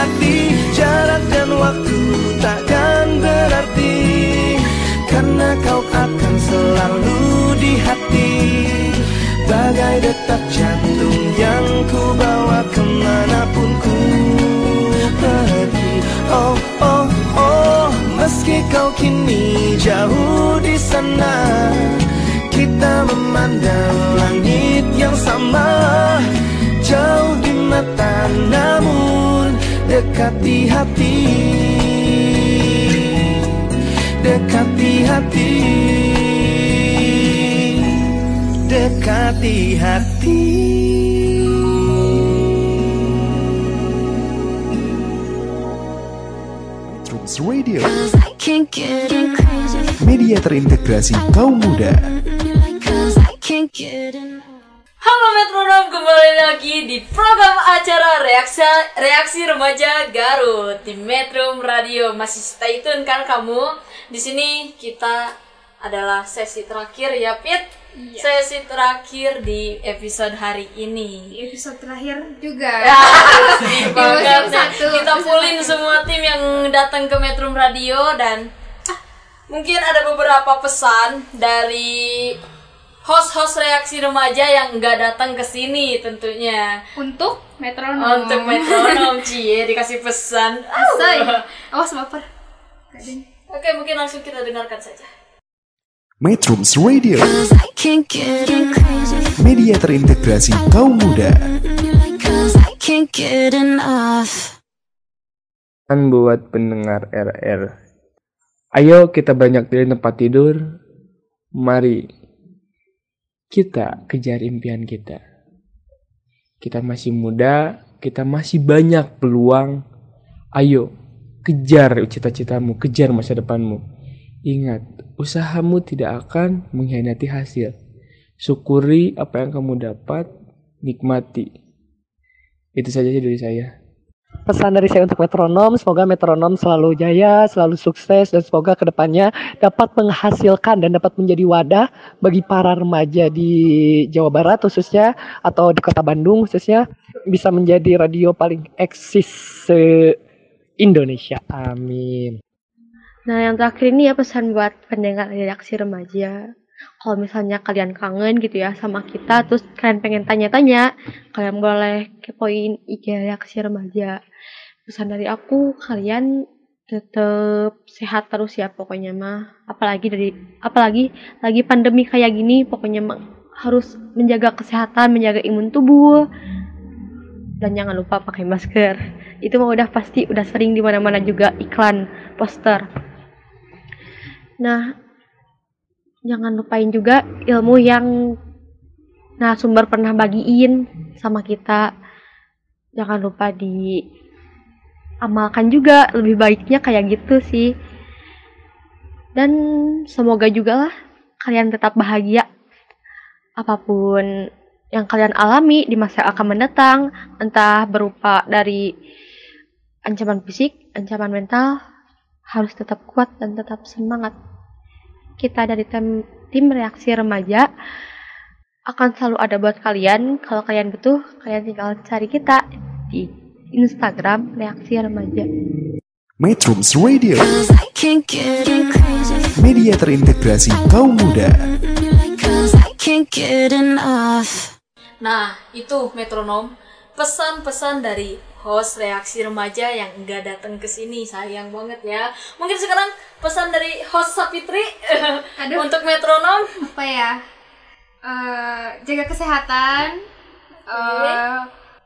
hati Jarak dan waktu takkan berarti. Karena kau akan selalu di hati. Bagai detak jantung yang ku bawa ke mana pun ku pergi. Oh, oh, oh Meski kau kini jauh di sana Kita memandang langit yang sama. Jauh di mata namun dekat di hati. Dekat di hati Dekat di hati Radio, media terintegrasi kaum muda. Lagi di program acara reaksi reaksi remaja Garut di Metro Radio. Masih stay tune kan kamu? Di sini kita adalah sesi terakhir ya, Pit. Sesi terakhir di episode hari ini. Di episode terakhir juga. Ya, banget. satu, kita satu. semua tim yang datang ke Metro Radio dan ah, mungkin ada beberapa pesan dari host-host reaksi remaja yang nggak datang ke sini tentunya. Untuk metronom. Untuk metronom Cie dikasih pesan. Asai. Awas baper. Oke, mungkin langsung kita dengarkan saja. Metrums Radio, media terintegrasi kaum muda. Kan buat pendengar RR. Ayo kita banyak dari tempat tidur. Mari kita kejar impian kita. Kita masih muda, kita masih banyak peluang. Ayo kejar cita-citamu, kejar masa depanmu. Ingat, usahamu tidak akan mengkhianati hasil. Syukuri apa yang kamu dapat, nikmati. Itu saja dari saya. Pesan dari saya untuk metronom, semoga metronom selalu jaya, selalu sukses, dan semoga ke depannya dapat menghasilkan dan dapat menjadi wadah bagi para remaja di Jawa Barat khususnya, atau di kota Bandung khususnya, bisa menjadi radio paling eksis se-Indonesia. Amin. Nah, yang terakhir ini ya pesan buat pendengar redaksi remaja. Kalau misalnya kalian kangen gitu ya sama kita, terus kalian pengen tanya-tanya, kalian boleh kepoin IG reaksi remaja. Pesan dari aku, kalian tetap sehat terus ya pokoknya mah. Apalagi dari apalagi lagi pandemi kayak gini, pokoknya mah harus menjaga kesehatan, menjaga imun tubuh. Dan jangan lupa pakai masker. Itu mah udah pasti udah sering di mana-mana juga iklan, poster. Nah, jangan lupain juga ilmu yang nah sumber pernah bagiin sama kita. Jangan lupa di amalkan juga lebih baiknya kayak gitu sih. Dan semoga juga lah kalian tetap bahagia. Apa pun yang kalian alami di masa akan mendatang entah berupa dari ancaman fisik ancaman mental harus tetap kuat dan tetap semangat kita dari tim, tim reaksi remaja akan selalu ada buat kalian. Kalau kalian butuh, kalian tinggal cari kita di Instagram reaksi remaja. Metrums Radio, media terintegrasi kaum muda. Nah, itu metronom pesan-pesan dari host reaksi remaja yang enggak datang ke sini. Sayang banget ya. Mungkin sekarang pesan dari host Sapitri untuk metronom apa ya Eh, jaga kesehatan eh,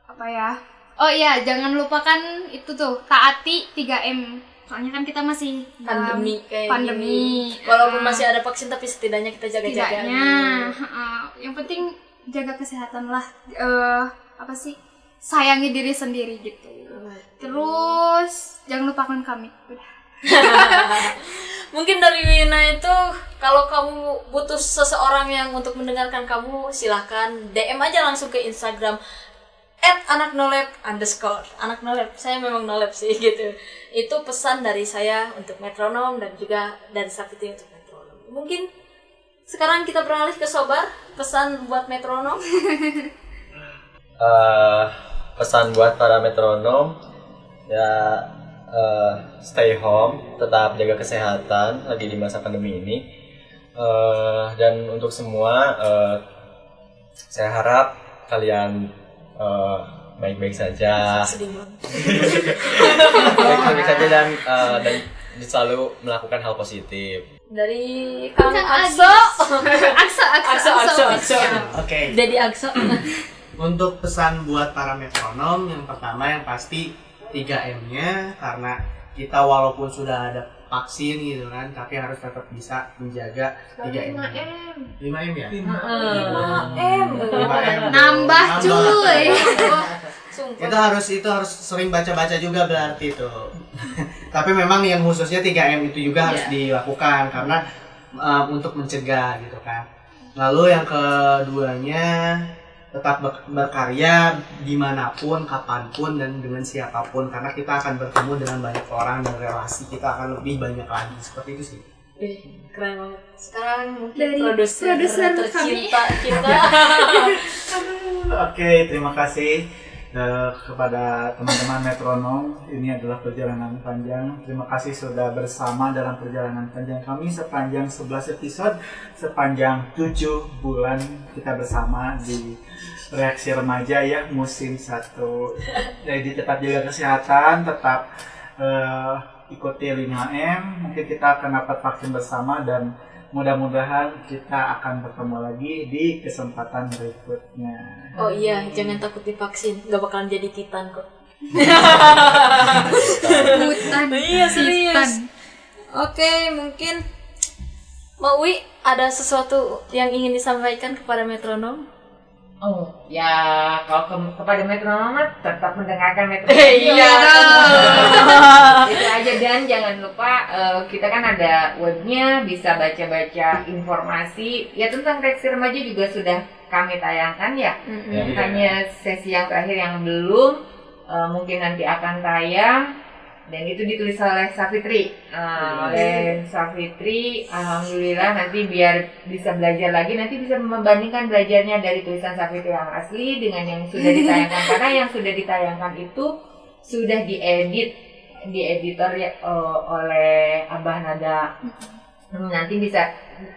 apa ya oh iya jangan lupakan itu tuh taati 3M soalnya kan kita masih pandemi kayak pandemi gini. Walaupun Eh, masih ada vaksin tapi setidaknya kita jaga-jaga. setidaknya dulu. eh, yang penting jaga kesehatan lah Eh, apa sih sayangi diri sendiri gitu. Terus jangan lupakan kami. Udah. Mungkin dari Wina itu kalau kamu butuh seseorang yang untuk mendengarkan kamu silahkan DM aja langsung ke Instagram at anak nolep underscore. Anak nolep saya memang nolep sih gitu. Itu pesan dari saya untuk metronom dan juga dari Sapiti untuk metronom. Mungkin sekarang kita beralih ke sobar pesan buat metronom. Eh, pesan buat para metronom ya eh, stay home, tetap jaga kesehatan lagi di masa pandemi ini. Eh, dan untuk semua eh, saya harap kalian eh, baik-baik saja. baik-baik saja dan eh, dan selalu melakukan hal positif. dari Kang Akso. Akso, Akso, Akso Akso Akso Oke. Dedi Akso Untuk pesan buat para metronom, yang pertama yang pasti 3M-nya karena kita walaupun sudah ada vaksin gitu kan, tapi harus tetap bisa menjaga 3M. 5M ya? 5M 5M. Nambah, cuy. itu harus itu harus sering baca-baca juga berarti itu. Tapi memang yang khususnya 3M itu juga harus dilakukan karena um, untuk mencegah gitu kan. Lalu yang keduanya tetap ber- berkarya di mana pun, kapan pun dan dengan siapa pun karena kita akan bertemu dengan banyak orang dan relasi kita akan lebih banyak lagi seperti itu sih. Ih, keren banget. Sekarang mungkin Dari produser, produser tercinta kita. Oke, terima kasih eh, kepada teman-teman metronom. Ini adalah perjalanan panjang. Terima kasih sudah bersama dalam perjalanan panjang kami sepanjang 11 episode, sepanjang 7 bulan kita bersama di reaksi remaja ya musim 1. Jadi tetap jaga kesehatan, tetap eh, ikuti 5M. Mungkin kita akan dapat vaksin bersama dan mudah-mudahan kita akan bertemu lagi di kesempatan berikutnya. Oh iya, jangan takut divaksin, nggak bakalan jadi titan kok. Hutan. Iya serius. Oke, mungkin Mbak Wi ada sesuatu yang ingin disampaikan kepada metronom? Oh, ya kalau ke- kepada metronom tetap mendengarkan metronom. Iya Itu aja dan jangan lupa eh, kita kan ada webnya bisa baca-baca informasi ya tentang reaksi remaja juga sudah kami tayangkan ya. Mm-mm. Hanya sesi yang terakhir yang belum eh, mungkin nanti akan tayang dan itu ditulis oleh Safitri. Eh, oleh Safitri, alhamdulillah nanti biar bisa belajar lagi, nanti bisa membandingkan belajarnya dari tulisan Safitri yang asli dengan yang sudah ditayangkan karena yang sudah ditayangkan itu sudah diedit di editor ya, eh, oleh Abah Nada. Hmm, nanti bisa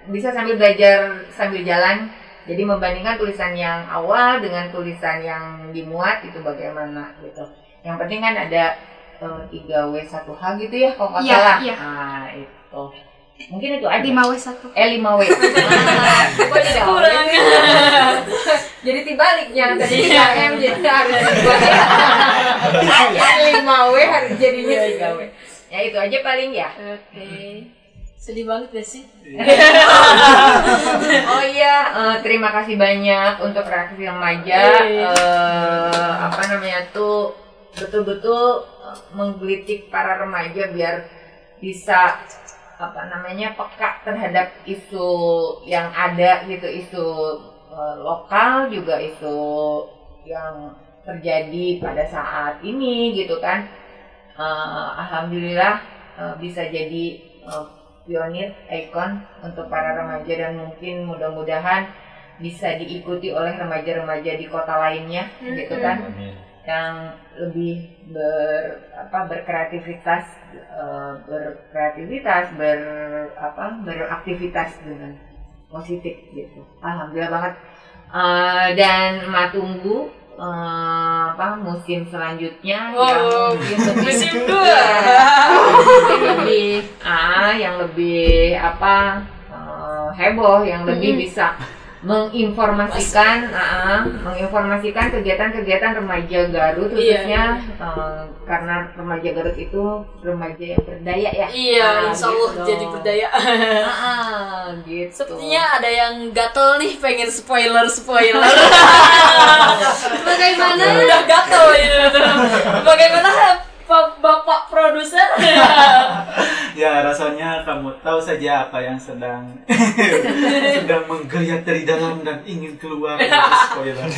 bisa sambil belajar sambil jalan. Jadi membandingkan tulisan yang awal dengan tulisan yang dimuat itu bagaimana gitu. Yang penting kan ada eh, 3W1H gitu ya kalau nggak Iya, salah. iya. Nah, itu. Mungkin itu aja. 5W1. Eh 5W. Ah, Kok tidak Kurang. jadi tibaliknya tadi Iya. 3M jadi harus 2 5W harus jadinya 3W. Ya itu aja paling ya. Oke. Sedih banget gak sih? oh iya, eh, terima kasih banyak untuk reaksi remaja. Iya. Eh, apa namanya tuh betul-betul eh, menggelitik para remaja biar bisa apa namanya peka terhadap isu yang ada gitu isu eh, lokal juga isu yang terjadi pada saat ini gitu kan. Eh, Alhamdulillah eh, bisa jadi eh, pionir ikon untuk para remaja dan mungkin mudah-mudahan bisa diikuti oleh remaja-remaja di kota lainnya gitu kan yang lebih ber apa berkreativitas eh, berkreativitas ber apa beraktivitas dengan positif gitu alhamdulillah banget Eh, dan emak tunggu eh, apa musim selanjutnya Wow, yang lebih musim dua. Iya, mungkin lebih ah yang lebih apa eh, heboh yang lebih Mm-mm. bisa menginformasikan ah, menginformasikan kegiatan-kegiatan remaja Garut Iya, khususnya eh, karena remaja Garut itu remaja yang berdaya ya Iya, Ah, insya Allah gitu. jadi berdaya. Ah, gitu. Sepertinya ada yang gatel nih pengen spoiler spoiler. Bagaimana udah gatel ini. Bagaimana Bapak produser? Ya rasanya kamu tahu saja apa yang sedang sedang menggeliat dari dalam dan ingin keluar spoiler.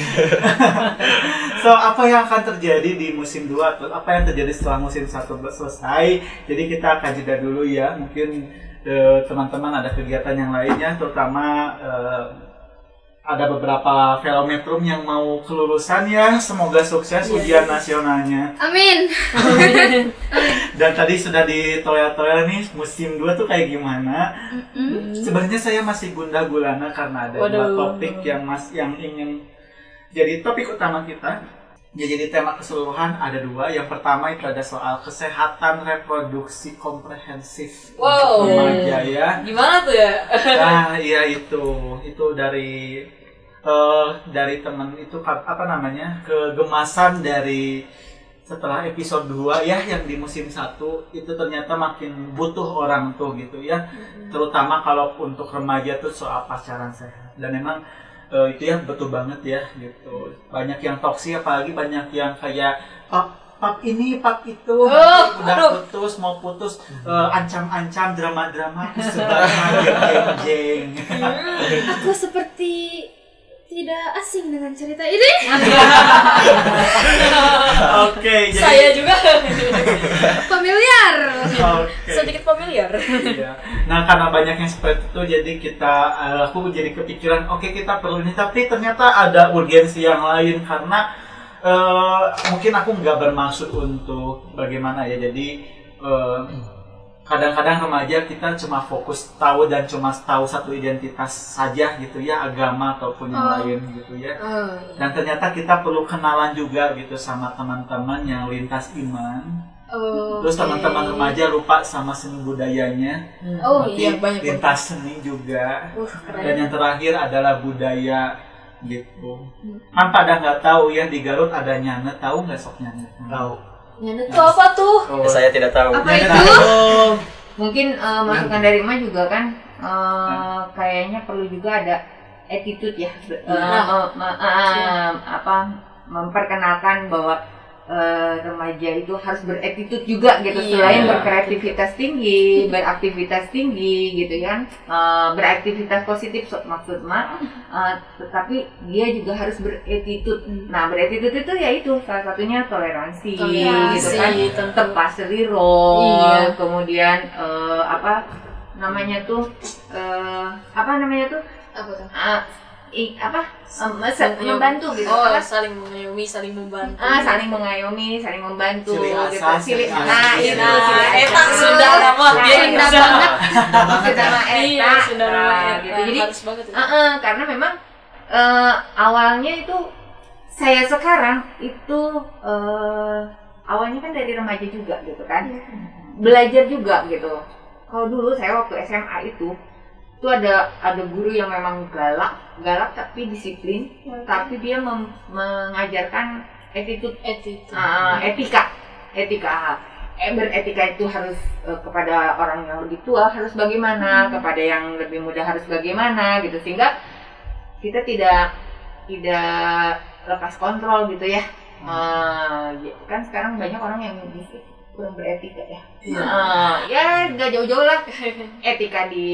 so apa yang akan terjadi di musim 2 atau apa yang terjadi setelah musim 1 selesai jadi kita akan jeda dulu ya mungkin eh, teman-teman ada kegiatan yang lainnya terutama eh, ada beberapa velometrum yang mau kelulusan ya semoga sukses ujian nasionalnya Amin. dan tadi sudah ditoya-toya nih musim 2 tuh kayak gimana. Sebenarnya saya masih gundah gulana karena ada dua topik yang mas yang ingin jadi topik utama kita. Ya, jadi tema keseluruhan ada dua. Yang pertama itu ada soal kesehatan reproduksi komprehensif Wow. untuk remaja ya. Gimana tuh ya? Nah, iya itu. Itu dari eh dari teman itu apa namanya? kegemasan dari setelah episode 2 ya yang di musim 1 itu ternyata makin butuh orang tuh gitu ya. Terutama kalau untuk remaja tuh soal pacaran sehat. Dan memang eh, itu ya betul banget ya gitu. Banyak yang toksik apalagi banyak yang kayak pap pap ini pap itu Oh, udah aduh. putus mau putus eh, ancam-ancam drama-drama kesebaran jeng-jeng. Aku seperti tidak asing dengan cerita ini. Oke, jadi Saya juga Familiar. Oke. sedikit familiar. Iya. Nah karena banyak yang seperti itu jadi kita eh, aku jadi kepikiran oke kita perlu ini tapi ternyata ada urgensi yang lain karena eh, mungkin aku nggak bermaksud untuk bagaimana ya jadi eh, kadang-kadang remaja kita cuma fokus tahu dan cuma tahu satu identitas saja gitu ya agama ataupun yang Oh. lain gitu ya Oh, dan ternyata kita perlu kenalan juga gitu sama teman-teman yang lintas iman Oh, Terus oke. teman-teman remaja lupa sama seni budayanya. Oh, Tapi iya, banyak lintas seni juga. Uh, keren. Dan yang terakhir adalah budaya gitu kan pada nggak tahu ya di Garut ada nyanet tahu nggak sok nyanet tahu Nyanet itu apa tuh? Saya tidak tahu. Apa itu? Mungkin eh, masukan dari Emak juga kan eh, kayaknya perlu juga ada attitude ya, eh, Nah. me- me- eh, apa memperkenalkan bahwa eh, remaja itu harus berattitude juga gitu Iya. selain berkreativitas tinggi, beraktivitas tinggi gitu kan, Eh, beraktivitas positif maksud Mak, eh, tetapi dia juga harus berattitude. Nah berattitude itu ya itu salah satunya toleransi, Toleransi, gitu kan, tentu. tepat role, Iya. kemudian eh, apa namanya tuh eh, apa namanya tuh Apa tuh? Ah, apa membantu gitu. Oh, apa? saling mengayomi, saling membantu. ah saling mengayomi saling membantu Ciri gitu. asas. nah itu Nah, ciri eta nama, Nah, dia bisa. banget. Sunda. Mah eta Iya, Sunda nama Nah, gitu. Jadi Harus banget eh, eh, karena memang eh, awalnya itu saya sekarang itu eh, awalnya kan dari remaja juga gitu kan. Belajar juga gitu. Kalau dulu saya waktu SMA itu itu ada ada guru yang memang galak galak tapi disiplin tapi dia mem- mengajarkan attitude Attitude. Ah, etika etika. Eh, beretika itu harus eh, kepada orang yang lebih tua harus bagaimana kepada yang lebih muda harus bagaimana gitu. Sehingga kita tidak tidak lepas kontrol gitu ya. Ah, ya, kan sekarang banyak orang yang gitu, kurang beretika ya. Iya. Ah, ya nggak jauh-jauh lah. Etika di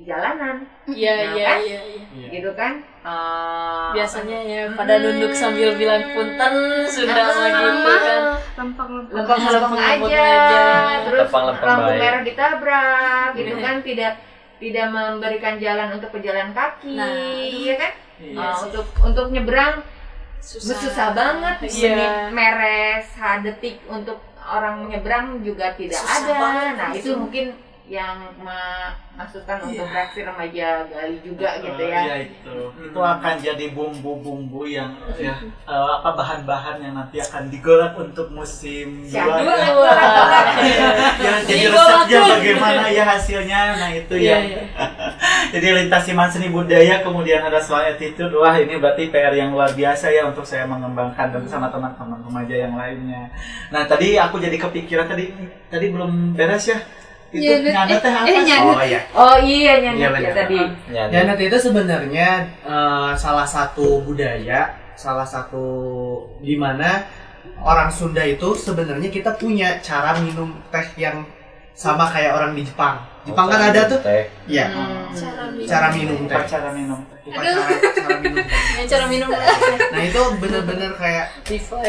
jalanan Iya, Nah, iya, kan? iya, iya. gitu kan Ah, Biasanya ya pada nunduk sambil bilang punten Sunda Ah, mah gitu kan. lempeng-lempeng aja, aja. terus Lempeng-lempeng lampu baik. merah ditabrak gitu Iya. kan tidak tidak memberikan jalan untuk pejalan kaki Nah, ya kan Iya sih. untuk untuk nyebrang Susah. susah banget Iya. meres detik untuk orang nyebrang juga tidak Susah ada banget, nah itu mungkin yang memasukkan untuk reaksi remaja gali juga gitu Eh, ya Iya itu. Itu akan jadi bumbu-bumbu yang ya eh, apa bahan-bahan yang nanti akan digolak untuk musim Siap. dua. Dua, ya. dua, dua. ya jadi resepnya bagaimana ya hasilnya. Nah itu Iya, ya. iya. jadi lintas iman seni budaya kemudian ada soal attitude. Wah ini berarti PR yang luar biasa ya untuk saya mengembangkan dan sama teman-teman remaja yang lainnya. Nah tadi aku jadi kepikiran tadi tadi belum beres ya. Itu Nyanet. nyanet teh Eh, apa? eh, nyanet. Oh iya. oh iya Iya, ya benar. tadi Nyanet itu sebenarnya eh, salah satu budaya, salah satu di mana orang Sunda itu sebenarnya kita punya cara minum teh yang sama kayak orang di Jepang. Jepang kan ada tuh. Teh. Iya. Cara minum. Cara minum teh. Cara minum. Upacara cara minum teh. Ya, cara minum. Nah itu bener-bener kayak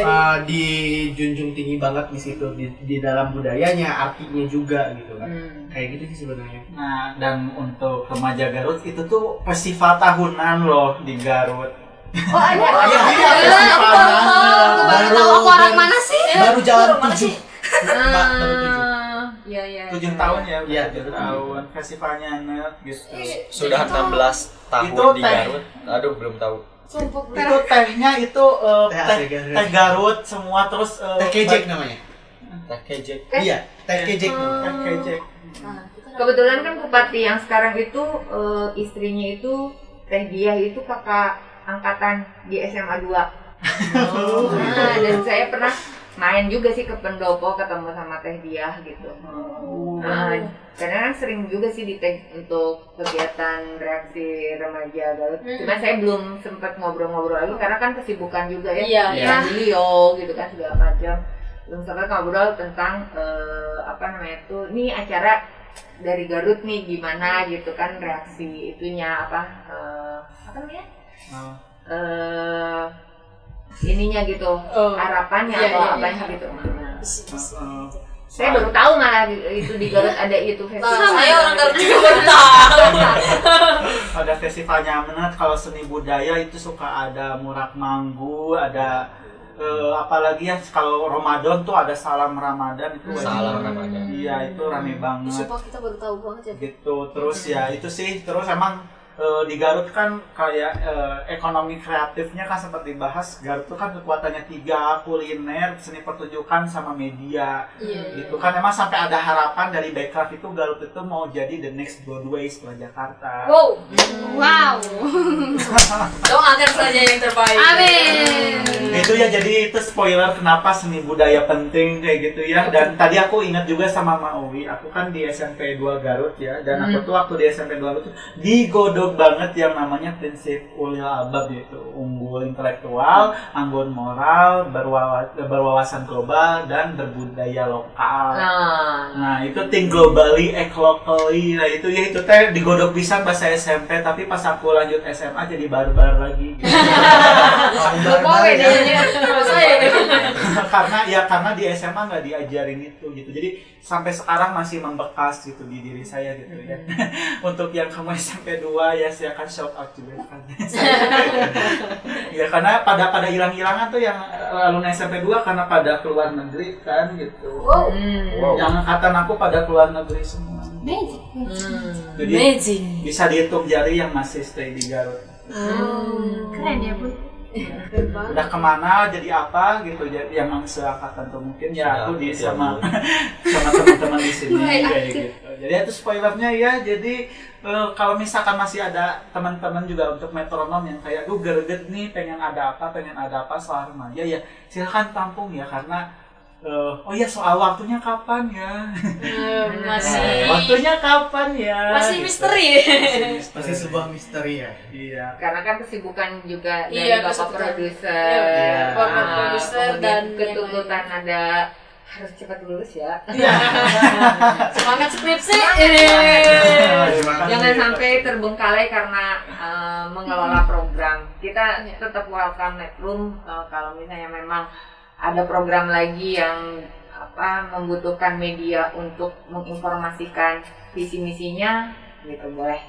uh, dijunjung tinggi banget di situ di, di dalam budayanya, artinya juga gitu kan. Kayak gitu sih sebenarnya. Nah, dan untuk remaja Garut itu tuh festival tahunan loh di Garut. oh ada Oh, iya, ada. iya, festival Baru baru tahu aku orang mana sih? Baru jalan tujuh. baru tujuh. Iya iya Tujuh tahun ya, Iya, tujuh tahun festivalnya net gitu. Sudah 16 tahun Itu di teh. Garut. Aduh, belum tahu. Sumpah Itu tehnya itu eh, Teh teh, asli Garut. teh Garut semua terus eh, Teh kejek namanya. Teh kejek. Iya, teh kejek. Teh kejek. kebetulan kan bupati yang sekarang itu eh, istrinya itu Teh Diah itu kakak angkatan di SMA 2 Oh, nah, dan saya pernah main juga sih ke pendopo ketemu sama Teh Diah gitu nah, karena kan sering juga sih di tag untuk kegiatan reaksi remaja Garut Hmm. cuma saya belum sempat ngobrol-ngobrol lagi karena kan kesibukan juga ya Iya, iya. beliau gitu kan segala macam belum sempat ngobrol tentang eh, apa namanya tuh ini acara dari Garut nih gimana gitu kan reaksi itunya apa eh, apa namanya Oh. eh ininya gitu Oh. harapannya Iya, atau iya, apanya iya. gitu Bisa, bisa. Eh, saya baru tahu malah itu di Garut ada itu Nah, festival saya orang Garut juga baru tahu. ada festivalnya menat kalau seni budaya itu suka ada murak manggu ada eh, apalagi ya kalau Ramadan tuh ada salam Ramadan itu wajib Salam banget. Ramadan. iya itu rame banget Sumpah kita baru tahu banget ya. gitu terus ya itu sih terus emang eh, di Garut kan kayak eh, ekonomi kreatifnya kan sempat dibahas Garut tuh kan kekuatannya tiga kuliner seni pertunjukan sama media Iya. gitu kan emang sampai ada harapan dari Backcraft itu Garut itu mau jadi the next Broadway setelah Jakarta Wow. Wow. Doakan saja yang terbaik. Amin. itu ya jadi itu spoiler kenapa seni budaya penting kayak gitu ya dan tadi aku ingat juga sama Maui aku kan di SMP 2 Garut ya dan aku Hmm. tuh waktu di SMP 2 Garut tuh digodok banget yang namanya prinsip ulil albab gitu unggul intelektual anggun moral berwawa- berwawasan global dan berbudaya lokal. Nah. Nah itu think globally, act locally. Nah itu ya itu teh digodok bisa bahasa SMP Tapi pas aku lanjut SMA jadi barbar lagi. Ini. Saya. karena ya karena di SMA nggak diajarin itu gitu. Jadi sampai sekarang masih membekas gitu di diri saya gitu ya. Untuk yang kamu SMP 2 ya saya akan shout out juga kan ya karena pada pada hilang-hilangan tuh yang alumni SMP 2 karena pada keluar negeri kan gitu Wow. yang angkatan aku pada keluar negeri semua Magic. jadi Magic. bisa dihitung jari yang masih stay di Garut Hmm. Keren ya, Bu. Udah ke mana jadi apa gitu. Jadi yang seangkatan tuh mungkin ya aku di Sudah, sama sama teman-teman di sini kayak gitu. Jadi itu spoilernya ya jadi eh, kalau misalkan masih ada teman-teman juga untuk metronom yang kayak duh greget nih pengen ada apa pengen ada apa soal remaja ya silahkan tampung ya karena eh, oh ya soal waktunya kapan ya masih- waktunya kapan ya Masih Gitu. misteri. masih, Masih sebuah misteri ya. iya Karena kan kesibukan juga dari Iya, bapak produser, Iya, Bapak Ah, produser dan ketuntutan ada harus cepat lulus ya. Semangat skripsi. Jangan sampai terbengkalai karena eh, mengelola program. Kita Iya. tetap welcome Netroom eh, kalau misalnya memang ada program lagi yang apa membutuhkan media untuk menginformasikan visi misinya gitu boleh.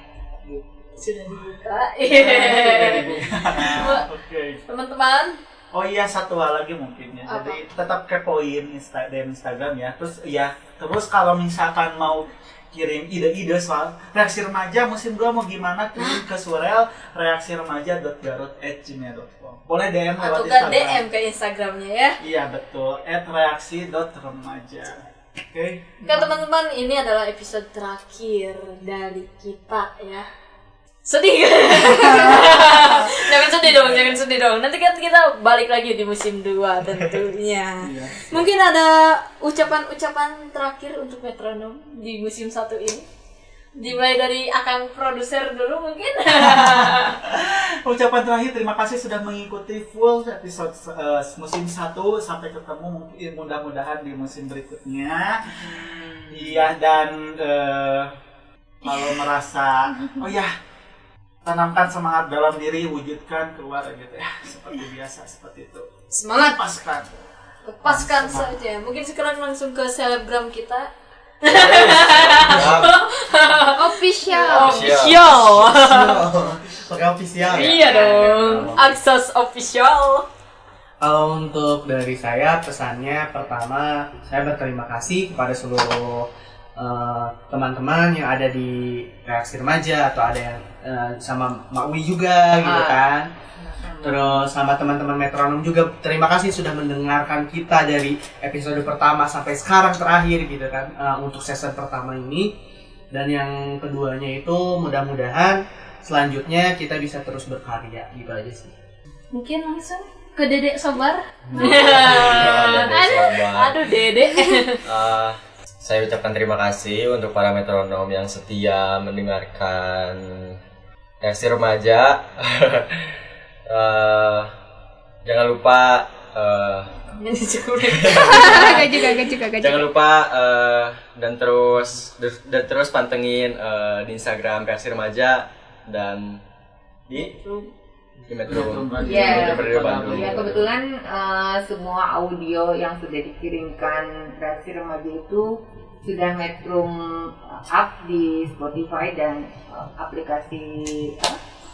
Sudah dibuka. Oke. Teman-teman, Oh iya satu hal lagi mungkin ya. Jadi tetap kepoin Insta di Instagram ya. Terus ya terus kalau misalkan mau kirim ide-ide soal reaksi remaja musim 2 mau gimana kirim ke surel reaksi remaja.garut@gmail.com. Boleh DM lewat atau Instagram. DM ke Instagramnya ya. Iya betul. @reaksi.remaja. Oke. Kan teman-teman ini adalah episode terakhir dari kita ya. Sedih jangan sedih dong, jangan sedih dong. Nanti kan kita balik lagi di musim 2 tentunya. Mungkin ada ucapan-ucapan terakhir untuk metronom di musim 1 ini. Dimulai dari akan produser dulu mungkin. Ucapan terakhir terima kasih sudah mengikuti full episode eh, musim 1 sampai ketemu mungkin mudah-mudahan di musim berikutnya. Iya dan eh, kalau merasa oh ya tanamkan semangat dalam diri wujudkan keluar gitu ya seperti biasa seperti itu. Semangat. Lepaskan. Lepaskan saja. Mungkin sekarang langsung ke selebgram kita. Official. Official. Pakai official ya? Iya dong. Akses official. Kalau untuk dari saya pesannya pertama saya berterima kasih kepada seluruh eh, teman-teman yang ada di reaksi remaja atau ada yang eh, sama Mak Wi juga gitu Ah. kan. Terus sama teman-teman metronom juga terima kasih sudah mendengarkan kita dari episode pertama sampai sekarang terakhir gitu kan eh, untuk season pertama ini. Dan yang keduanya itu mudah-mudahan selanjutnya kita bisa terus berkarya gitu aja sih. Mungkin langsung ke Dedek Sobar. Dedek aduh, Sobar. aduh Dedek. Eh, saya ucapkan terima kasih untuk para metronom yang setia mendengarkan reaksi remaja. Eh, jangan lupa eh, Gak juga, gak juga, gak jangan lupa eh, dan terus dan terus pantengin eh, di Instagram reaksi remaja dan di di Metro. Iya, ya kebetulan eh, semua audio yang sudah dikirimkan reaksi remaja itu sudah Metrum up di Spotify dan eh, aplikasi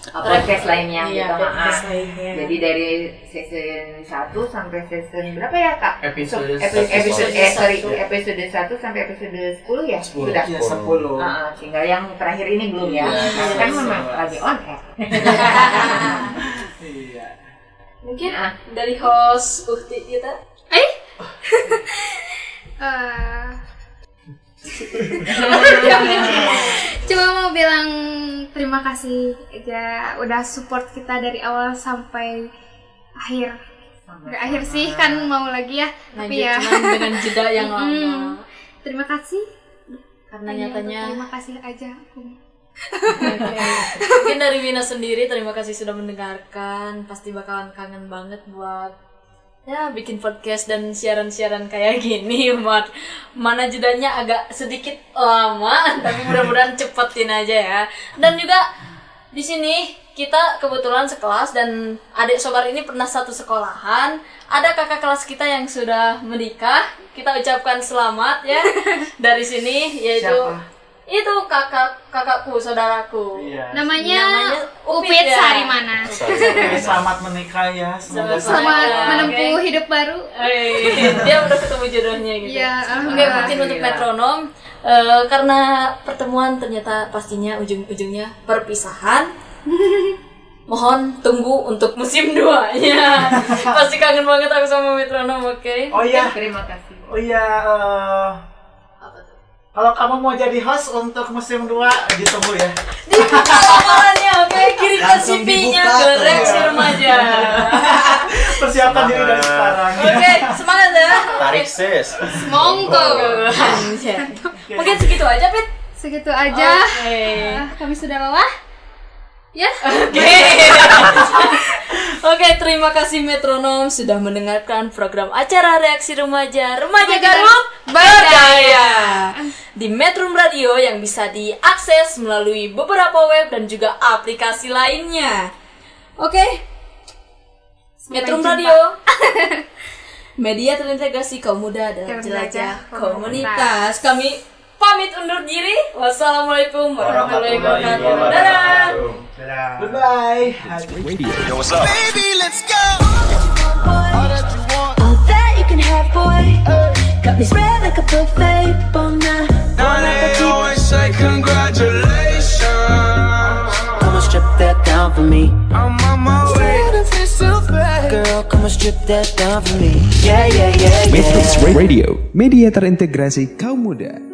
apa? podcast lainnya Iya, gitu. podcast ha-ha. lainnya. Jadi dari season 1 sampai season berapa ya kak? Episode So- epi- satu. episode eh sorry episode 1 sampai episode 10 ya? Sepuluh. Sudah. Iya, sepuluh. Ah, ah, tinggal yang terakhir ini belum ya. Iya, Karena iya, kan iya. memang lagi on air. Iya. Mungkin dari host Ukti kita. Eh? Eh, Cuma mau bilang terima kasih aja udah support kita dari awal sampai akhir. Nggak akhir sih kan mau lagi ya, tapi Lanjut, ya cuman dengan jeda yang lama. Mm. Terima kasih. Karena Hanya nyatanya terima kasih aja. Mungkin dari Wina sendiri terima kasih sudah mendengarkan. Pasti bakalan kangen banget buat ya bikin podcast dan siaran-siaran kayak gini buat mana jedanya agak sedikit lama tapi mudah-mudahan cepetin aja ya. Dan juga di sini kita kebetulan sekelas dan adik sobar ini pernah satu sekolahan. Ada kakak kelas kita yang sudah menikah. Kita ucapkan selamat ya dari sini yaitu Siapa? Itu kakak kakakku saudaraku Iya. Namanya Upit ya. Sarimana. Selamat menikah ya. Semoga Selamat Oke. menempuh hidup baru. Eh, dia udah ketemu jodohnya gitu. Iya, Oke, alhamdulillah. mungkin untuk metronom eh, karena pertemuan ternyata pastinya ujung-ujungnya perpisahan. Mohon tunggu untuk musim 2-nya. Pasti kangen banget aku sama metronom, oke? Oh iya. Terima kasih. Oh iya, eh, kalau kamu mau jadi host untuk musim 2 ditunggu ya. Lamarannya, oke? Kirimkan Langsung CV-nya ke. Reaksi Remaja. Persiapkan diri dari sekarang. Oke, semangat ya. Tarik sis. Monggo. Mungkin segitu aja, Pit. Segitu aja. Oke. Ah, kami sudah lelah. Ya. Oke. Oke, terima kasih Metronom sudah mendengarkan program acara Reaksi Remaja Remaja Garut Berdaya di Metrum Radio yang bisa diakses melalui beberapa web dan juga aplikasi lainnya. Oke. Metrum jumpa. Radio. Media terintegrasi kaum muda dalam Jelajah jelajah komunitas. komunitas. Kami pamit undur diri. Wassalamualaikum warahmatullahi wabarakatuh. Dadah. Goodbye. Yo, what's up? Baby, let's go. All that you want. All that you can have, boy. Got me spread like a buffet, bon now. Now they always say congratulations. Come on, strip that down for me. I'm on my way. Girl, come on, strip that down for me. Yeah, yeah, yeah, Matrix yeah. Radio, media terintegrasi kaum muda.